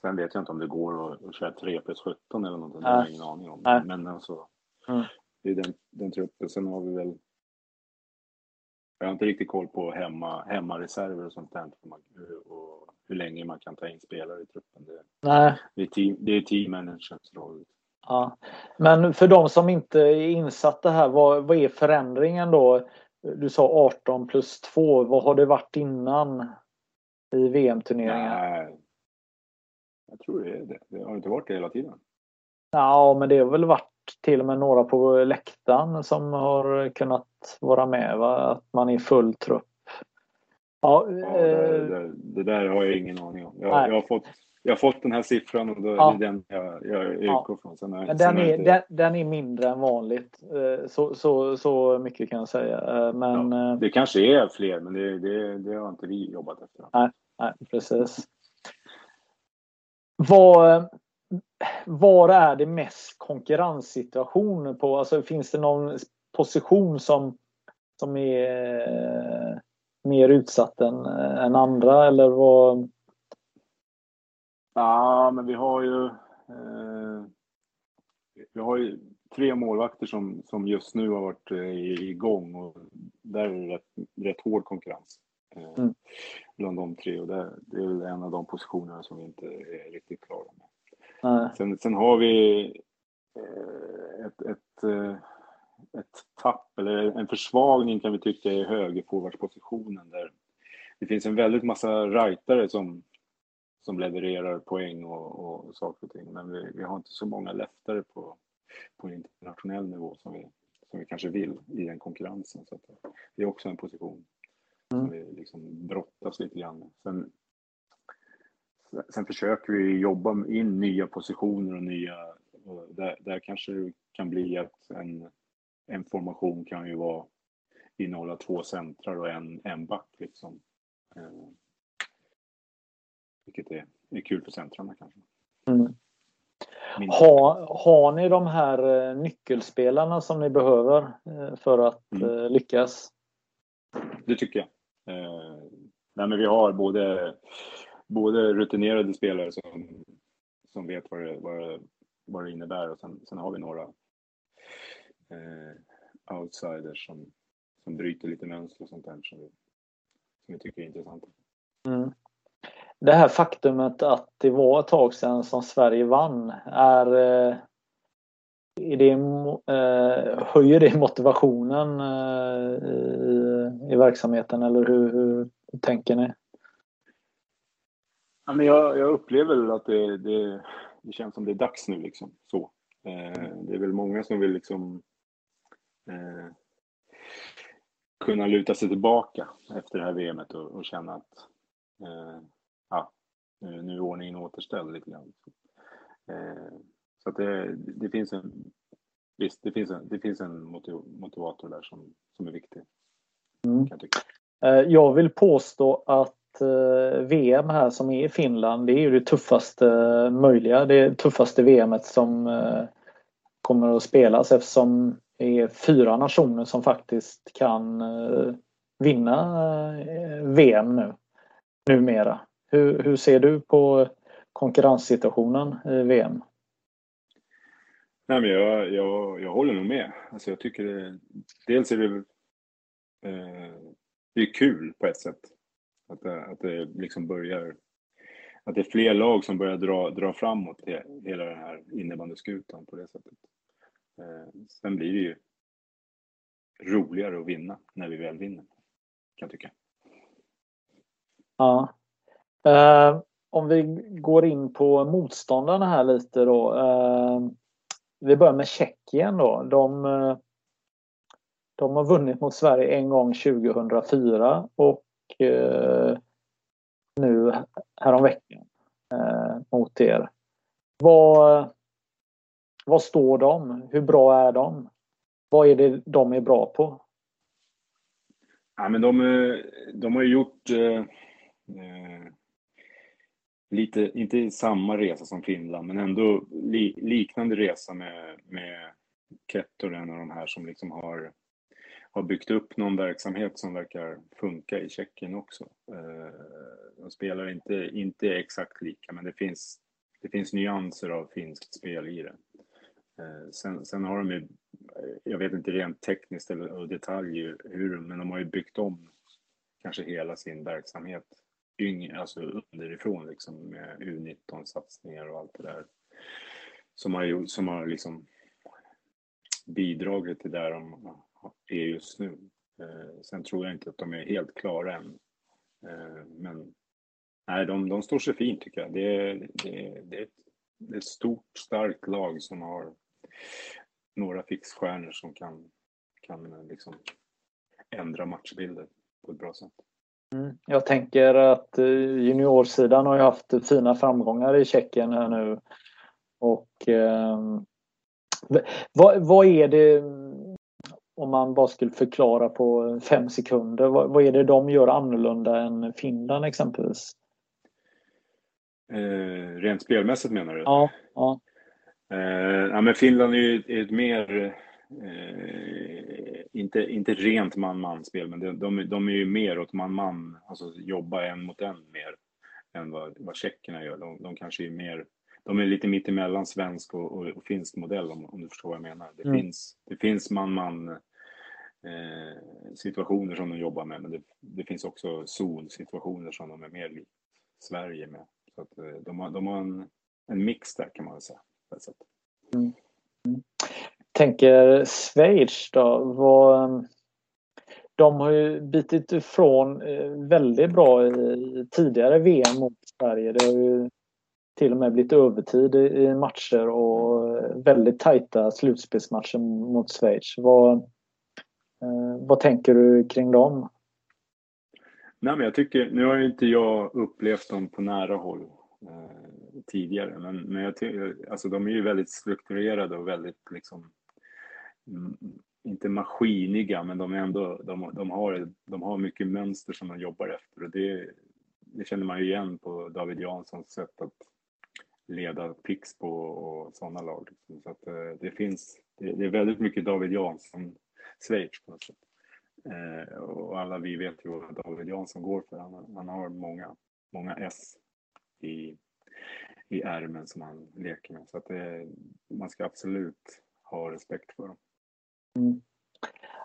sen vet jag inte om det går att, köra 3 plus 17 eller någonting. Det har jag ingen aning om. Nej. Men alltså, Mm. det är den, den truppen. Sen har vi väl... Jag har inte riktigt koll på hemma, hemmareserver och sånt där. Och hur länge man kan ta in spelare i truppen. Det, nej. det är team, det är team managerns roll. Ja. Men för de som inte är insatta här, vad, vad är förändringen då? Du sa 18 plus 2. Vad har det varit innan i VM-turneringar? Nej, jag tror det är det. Det har inte varit det hela tiden. Ja, men det har väl varit till och med några på läktaren som har kunnat vara med. Va? Att man är full trupp. Ja, Ja, det, eh, det, det där har jag ingen aning om. Jag, Nej. jag, har, fått, jag har fått den här siffran och då, Ja. det är den jag, jag Ja. utgår från. Sen sen den, är, den, den är mindre än vanligt. Eh, Så, så, så mycket kan jag säga. Eh, Men Ja, det kanske är fler, men det, det, det har inte vi jobbat efter. Nej, precis. Var, var är det mest konkurrenssituation på? Alltså finns det någon position som, som är mer utsatt än, än andra eller vad? Ja, men vi har ju... Eh, vi har ju tre målvakter som, som just nu har varit eh, igång och där är det rätt, rätt hård konkurrens. Eh, Mm. Bland de tre och det, det är väl en av de positionerna som vi inte är riktigt klara med. Sen, sen har vi eh, ett, ett, eh, ett tapp, eller en försvagning kan vi tycka i högerforwardspositionen där det finns en väldigt massa rightare som, som levererar poäng och, och saker och ting. Men vi, vi har inte så många leftare på, på internationell nivå som vi, som vi kanske vill i den konkurrensen. Så att det är också en position som Mm. vi liksom brottas lite grann med. Sen, sen försöker vi jobba in nya positioner och nya... Och där, där kanske det kan bli att en, en formation kan ju vara innehålla två centrar och en, en back. Liksom. Eh, vilket är, är kul för centrarna kanske. Mm. Ha, har ni de här eh, nyckelspelarna som ni behöver eh, för att Mm. eh, lyckas? Det tycker jag. Eh, nej, men vi har både, både rutinerade spelare som, som vet vad det, vad, det, vad det innebär och sen, sen har vi några eh, outsiders som, som bryter lite mönster och sånt där som vi, som vi tycker är intressant. Mm. det här faktumet att det var ett tag sedan som Sverige vann, är, eh, är det, eh, höjer det motivationen eh, i, i verksamheten eller hur, hur tänker ni? Ja, men jag, jag upplever att det, det, det, känns som det är dags nu. Liksom. Så. det är väl många som vill liksom, eh, kunna luta sig tillbaka efter det här VMet och, och känna att eh, ja, nu är ordningen återställd lite grann. Eh, så att det, det, finns en visst, det finns en, det finns en motivator där som, som är viktig. Mm. Jag, eh, jag vill påstå att eh, VM här som är i Finland, det är ju det tuffaste möjliga. Det tuffaste VMet som eh, kommer att spelas eftersom är fyra nationer som faktiskt kan eh, vinna eh, VM nu numera. Hur, hur ser du på konkurrenssituationen i VM? Nej, men jag, jag, jag håller nog med. Alltså jag tycker det, dels är det, eh, det är kul på ett sätt. Att det, att det liksom börjar, att det är fler lag som börjar dra, dra framåt hela den här innebandyskutan på det sättet. Eh, sen blir det ju roligare att vinna när vi väl vinner, kan jag tycka. Ja. Uh, om vi går in på motståndarna här lite då. Uh, vi börjar med Tjeckien då. De, uh, de har vunnit mot Sverige en gång 2004 och nu häromveckan mot er. Vad, vad står de? Hur bra är de? Vad är det de är bra på? Ja, men de, eh, de har gjort eh, eh, lite, inte samma resa som Finland, men ändå li, liknande resa med, med Kettonen och de här som liksom har, har byggt upp någon verksamhet som verkar funka i Tjeckien också. Eh, de spelar inte, inte exakt lika, men det finns, det finns nyanser av finskt spel i det. Eh, sen, sen har de ju, eh, jag vet inte rent tekniskt eller detalj hur, men de har ju byggt om kanske hela sin verksamhet yngre, alltså underifrån liksom med U19-satsningar och allt det där. Som har, gjort, som har liksom bidragit till där de är just nu. Eh, sen tror jag inte att de är helt klara än. Men nej, de, de står sig fint tycker jag. Det det, det, är ett, det är ett stort, starkt lag som har några fixstjärnor som kan, kan liksom ändra matchbilder på ett bra sätt. Mm. Jag tänker att eh, juniorsidan har ju haft fina framgångar i Tjeckien här nu. Och eh, vad, vad, är det, om man bara skulle förklara på fem sekunder, vad, vad är det de gör annorlunda än Finland exempelvis? Eh, rent spelmässigt menar du? Ja. ja. Eh, ja men Finland är ju ett mer Eh, inte, inte rent man-man-spel, men de, de, de, är ju mer åt man-man, alltså jobba en mot en mer än vad, vad tjeckerna gör. De, de kanske är mer, de är lite mittemellan svensk och, och, och finsk modell om, om, du förstår vad jag menar. Det mm. finns, det finns man-man eh, situationer som de jobbar med, men det, det finns också zonsituationer som de är mer likt Sverige med. Så att, eh, de, har, de har en, en mix där kan man väl säga. Mm. Mm tänker Schweiz då. Vad, de har ju bitit ifrån eh, väldigt bra i tidigare VM mot Sverige. Det har ju till och med blivit övertid i matcher och eh, väldigt tajta slutspelsmatcher mot Schweiz. Vad, eh, vad tänker du kring dem? Nej, men jag tycker, nu har ju inte jag upplevt dem på nära håll tidigare, men, men jag tycker, alltså de är ju väldigt strukturerade och väldigt liksom mm, inte maskiniga, men de, är ändå, de, de, har, de har mycket mönster som de jobbar efter. Och det, det känner man ju igen på David Janssons sätt att leda Pixbo och sådana lag. Liksom. Så att eh, det finns, det, det är väldigt mycket David Jansson Schweiz på något sätt. Eh, och alla vi vet ju vad David Jansson går för. Han, han har många, många S i, i ärmen som han leker med. Så att det, man ska absolut ha respekt för dem. Mm.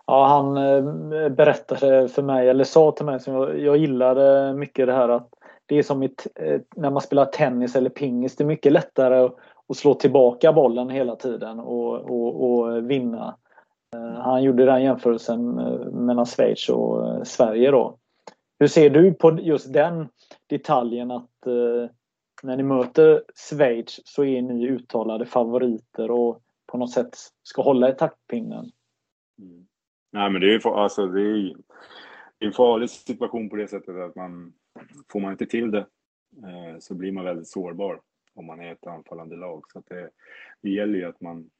Ja, han eh, berättade för mig, eller sa till mig, som jag, jag gillade mycket det här att det är som ett, eh, när man spelar tennis eller pingis. Det är mycket lättare att, att slå tillbaka bollen hela tiden och, och, och vinna. Eh, han gjorde den jämförelsen mellan Schweiz och Sverige då. Hur ser du på just den detaljen att när ni möter Schweiz så är ni uttalade favoriter och på något sätt ska hålla i taktpinnen? Mm. Nej men det är, alltså, det är en farlig situation på det sättet att man får man inte till det eh, så blir man väldigt sårbar om man är ett anfallande lag. Så det, det gäller ju att man,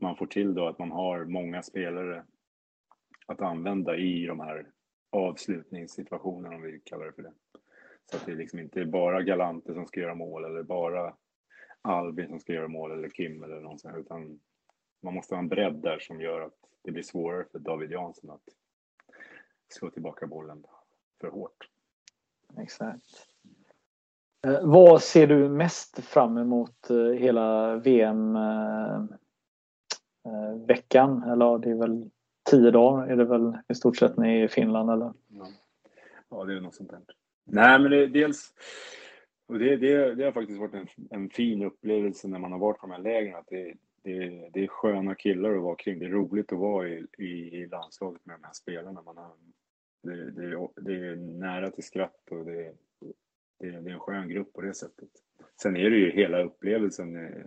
man får till då att man har många spelare att använda i de här avslutningssituationerna om vi kallar det för det. Så att det liksom inte är bara Galante som ska göra mål eller bara Albin som ska göra mål eller Kim eller någon sån, utan man måste ha en bredd där som gör att det blir svårare för David Jansson att slå tillbaka bollen för hårt. Exakt. Eh, vad ser du mest fram emot eh, hela VM-veckan? Eh, eller det är väl tio dagar är det väl i stort sett i Finland eller? Ja, ja det är något sånt där. Nej men det, dels och det, det, det har faktiskt varit en, en fin upplevelse när man har varit på de här lägren att det, det, det är sköna killar att vara kring. Det är roligt att vara i, i, i landslaget med de här spelarna. Man har, det, det, det är nära till skratt och det, det, det är en skön grupp på det sättet. Sen är det ju hela upplevelsen. Eh,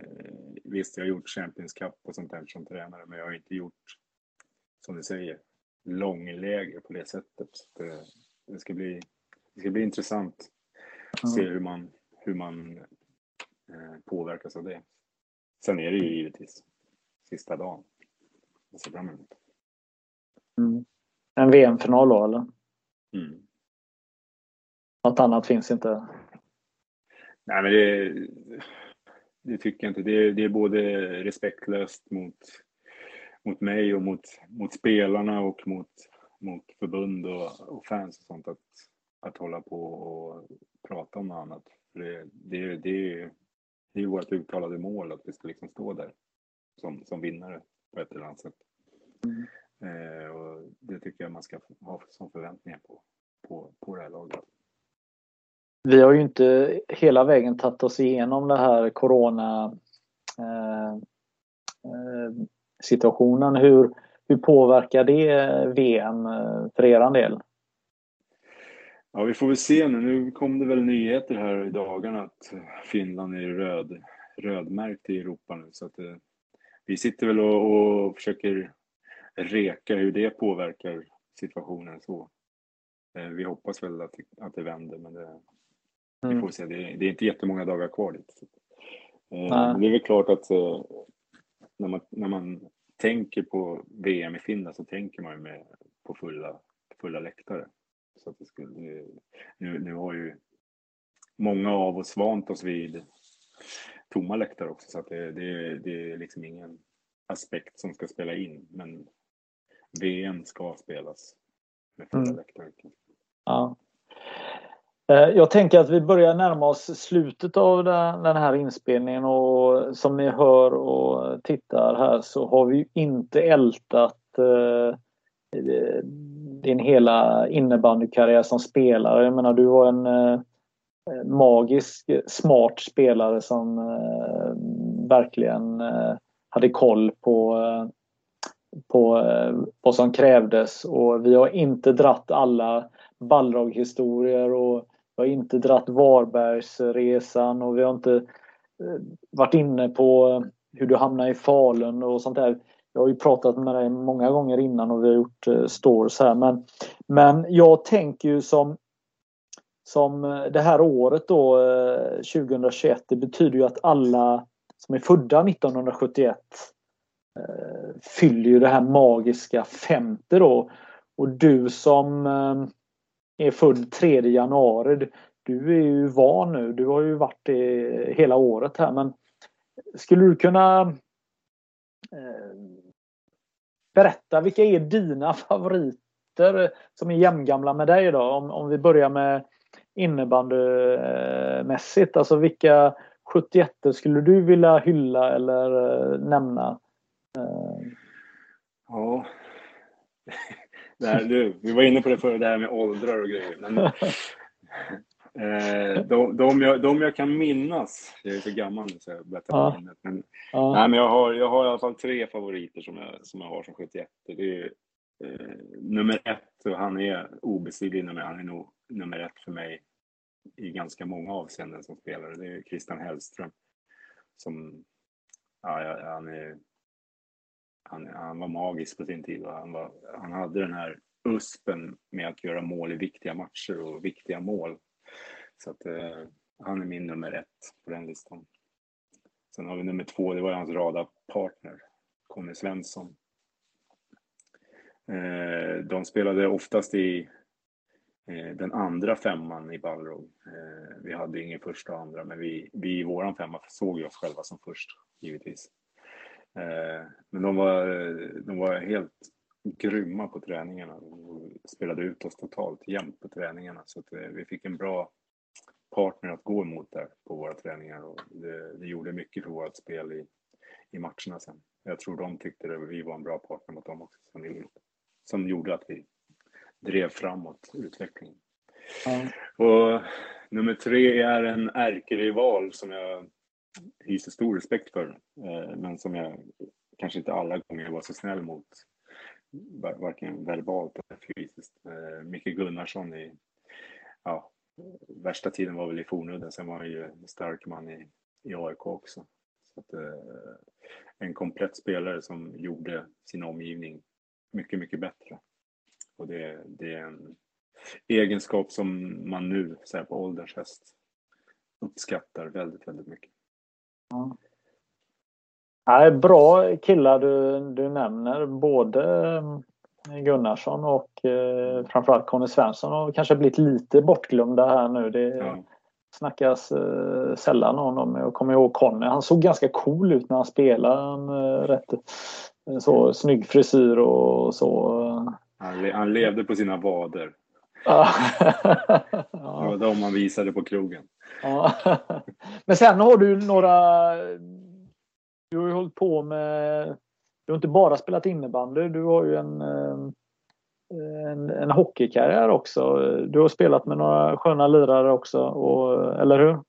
visst, jag har gjort Champions Cup och sånt där som tränare, men jag har inte gjort som du säger, långläger på det sättet. Det, eh, det, ska, bli, det ska bli intressant att se hur man, hur man eh, påverkas av det. Sen är det ju givetvis sista dagen. Jag ser fram emot. Mm. En VM-final då eller? Mm. Något annat finns inte? Nej men det, det tycker jag inte. Det, det är både respektlöst mot mot mig och mot, mot spelarna och mot, mot förbund och, och fans och sånt att, att hålla på och prata om något annat. För det, det, det, det är vårt uttalade mål att vi ska liksom stå där som, som vinnare på ett eller annat sätt. Mm. Eh, och det tycker jag man ska ha som förväntningar på, på, på det här laget. Vi har ju inte hela vägen tagit oss igenom det här corona eh, eh, situationen. Hur, hur påverkar det VM eh, för er del? Ja, vi får väl se nu. Nu kom det väl nyheter här i dagarna att Finland är röd, rödmärkt i Europa nu. Så att, eh, vi sitter väl och, och försöker reka hur det påverkar situationen. så. Eh, vi hoppas väl att, att det vänder, men det, mm. vi får se. Det, det, är inte jättemånga dagar kvar dit. Så. Eh, det är väl klart att eh, när man, när man tänker på VM i Finland så tänker man ju med, på fulla, fulla läktare. Så att det skulle, nu, nu har ju många av oss vant oss vid tomma läktare också så att det, det, det är liksom ingen aspekt som ska spela in. Men VM ska spelas med fulla mm. läktare. Ja. Eh, jag tänker att vi börjar närma oss slutet av den här inspelningen och som ni hör och tittar här så har vi inte ältat eh, din hela innebandykarriär som spelare. Jag menar du var en eh, magisk, smart spelare som eh, verkligen eh, hade koll på, eh, på vad som krävdes och vi har inte dratt alla Balrog-historier och vi har inte dratt Varbergsresan och vi har inte eh, varit inne på hur du hamnade i Falun och sånt där. Jag har ju pratat med dig många gånger innan och vi har gjort eh, stores här men, men jag tänker ju som som eh, det här året då eh, 2021 det betyder ju att alla som är födda 1971 eh, fyller ju det här magiska 50 då. Och du som är född 3 januari. Du är ju van nu. Du har ju varit det hela året här men skulle du kunna eh, berätta vilka är dina favoriter som är jämngamla med dig då? Om, om vi börjar med innebandymässigt. Alltså vilka 71 skulle du vilja hylla eller eh, nämna? Ja, det här, du, vi var inne på det förra, det här med åldrar och grejer. Men, Eh, de, de, jag, de jag kan minnas, jag är så gammal nu så jag börjar ja. minnet. Men, ja. nej, men jag, har, jag har i alla fall tre favoriter som jag, som jag har som 71. Det är eh, nummer ett, och han är obestridlig nummer, han är nog nummer ett för mig i ganska många avseenden som spelare. Det är Christian Hellström. Som, ja, han, är, han, han var magisk på sin tid och han, var, han hade den här USPen med att göra mål i viktiga matcher och viktiga mål. Så att eh, han är min nummer ett på den listan. Sen har vi nummer två, det var hans radarpartner, Conny Svensson. Eh, de spelade oftast i eh, den andra femman i Balrog. Eh, vi hade ingen första och andra, men vi, vi i våran femma såg ju oss själva som först, givetvis. Eh, men de var, de var helt grymma på träningarna och spelade ut oss totalt jämt på träningarna. Så att eh, vi fick en bra partner att gå emot där på våra träningar och det, det gjorde mycket för vårt spel i, i matcherna sen. Jag tror de tyckte att vi var en bra partner mot dem också som gjorde, som gjorde att vi drev framåt utvecklingen. Mm. Och nummer tre är en ärkerival som jag hyser stor respekt för, eh, men som jag kanske inte alla gånger var så snäll mot varken verbalt eller fysiskt. Eh, Micke Gunnarsson i, ja, värsta tiden var väl i Fornudden, sen var han ju en stark man i, i AIK också. Så att, eh, en komplett spelare som gjorde sin omgivning mycket, mycket bättre. Och det, det är en egenskap som man nu, så här på ålderns höst, uppskattar väldigt, väldigt mycket. Ja. Ja, bra killar du, du nämner. Både Gunnarsson och eh, framförallt Conny Svensson har kanske blivit lite bortglömda här nu. Det ja. snackas eh, sällan om dem. Jag kommer ihåg Conny. Han såg ganska cool ut när han spelade. Han, eh, rätt eh, så snygg frisyr och så. Han, le han levde på sina vader. ja. Det var de han visade på krogen. Ja. Men sen har du några du har ju hållit på med... Du har inte bara spelat innebandy, du har ju en, eh, en, en hockeykarriär också. Du har spelat med några sköna lirare också, och, eller hur?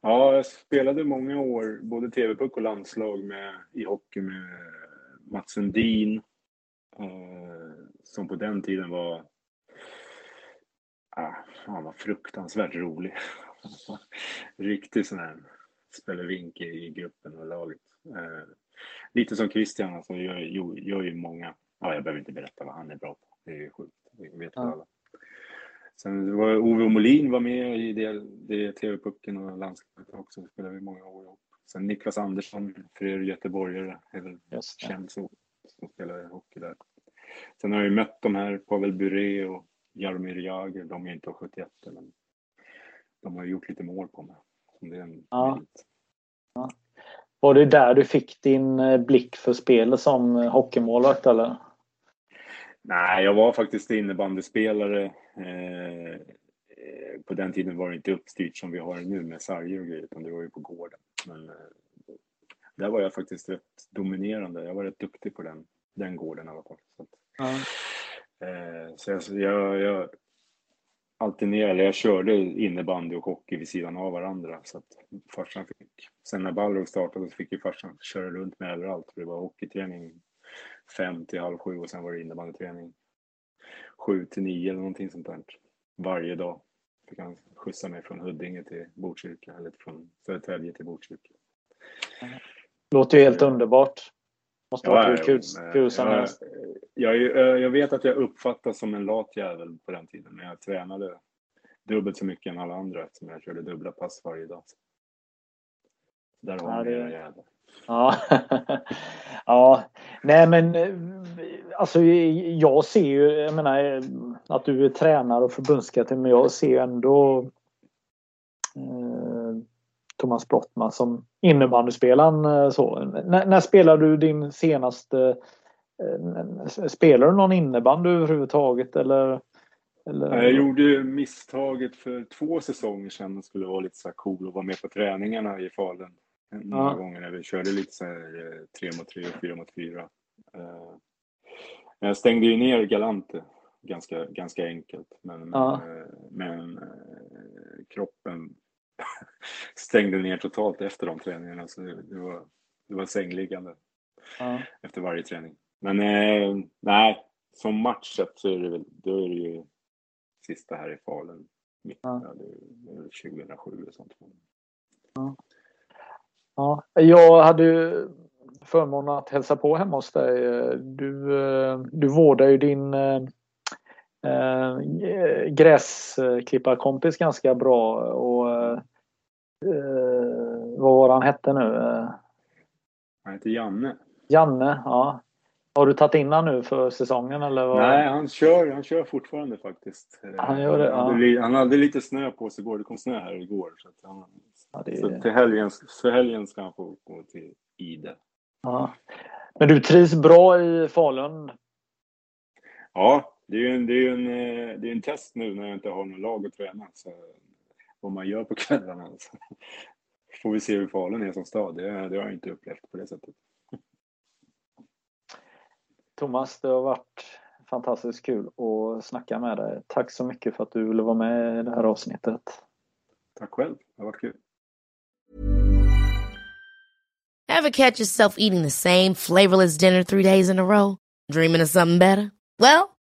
Ja, jag spelade många år, både TV-puck och landslag med, i hockey med Mats Sundin. Eh, som på den tiden var... Ah, han var fruktansvärt rolig. Riktig sån här spelevink i gruppen och laget. Eh, lite som Christian, alltså, gör, gör ju många, ja, jag behöver inte berätta vad han är bra på, det är ju sjukt, det vet ja. alla. Sen var Ove Molin var med i det, det TV-pucken och landslaget också, spelade vi många år ihop. Sen Niklas Andersson, för er göteborgare, är väl känd så, som spelar hockey där. Sen har jag ju mött de här, Pavel Bure och Jaromir Jagr, de är inte 71 men de har gjort lite mål på mig. Det är en ja. ja. Var det där du fick din eh, blick för spelet som eh, hockeymålvakt eller? Nej, jag var faktiskt innebandyspelare. Eh, på den tiden var det inte uppstyrt som vi har nu med sarger och grejer, utan det var ju på gården. Men där var jag faktiskt rätt dominerande. Jag var rätt duktig på den, den gården i alla fall. Så, att, ja. så jag, jag, alternera, eller jag körde innebandy och hockey vid sidan av varandra. Så att farsan fick, sen när Balrog startade så fick ju farsan köra runt med överallt. Det var hockeyträning fem till halv sju och sen var det innebandyträning sju till nio eller någonting sånt där. Varje dag fick han skjutsa mig från Huddinge till Botkyrka eller från Södertälje till Botkyrka. Låter ju helt underbart. Måste ja, vara kul, kul som helst. Jag, jag, jag, vet att jag uppfattas som en lat jävel på den tiden, men jag tränade dubbelt så mycket än alla andra eftersom jag körde dubbla pass varje dag. Där har ja, era jävlar. Ja. ja, nej men alltså jag ser ju, jag menar att du är tränare och förbundskapten, men jag ser ändå eh, Thomas Brottman som innebandyspelaren. Eh, så. N när spelade du din senaste eh, Spelar du någon innebandy överhuvudtaget eller? eller? Jag gjorde misstaget för två säsonger sedan och skulle vara lite så cool och vara med på träningarna i Falun. Några ja. gånger när vi körde lite så här eh, tre mot tre och fyra mot fyra. Jag stängde ju ner Galante ganska, ganska enkelt. Men, Ja. men, eh, kroppen stängde ner totalt efter de träningarna. Så det, var, det var sängliggande Ja. efter varje träning. Men eh, nej, som match sett så är det väl, då är det ju sista här i Falun. Mitt, Ja. ja. det är väl 2007 och sånt. Ja. Jag hade ju förmånen att hälsa på hemma hos dig. Du, eh, du vårdar ju din eh, gräsklipparkompis ganska bra. Och, eh, vad var han hette nu? Han heter Janne. Janne, ja. Har du tagit in han nu för säsongen eller? Vad? Nej, han kör, han kör fortfarande faktiskt. Han gör det, han, hade, han hade lite snö på sig igår. Det kom snö här igår. Så, han, Ja, det så till helgen, för helgen ska han få gå till Ide. Ja. Men du trivs bra i Falun? Ja, det är ju en, det är en, eh, det är en test nu när jag inte har någon lag att träna. Så, vad man gör på kvällarna. Så. Får vi se hur Falun är som stad. Det, det har jag inte upplevt på det sättet. Thomas, det har varit fantastiskt kul att snacka med dig. Tack så mycket för att du ville vara med i det här avsnittet. Tack själv. Det har varit kul. Ever catch yourself eating the same flavorless dinner three days in a row? Dreaming of something better? Well,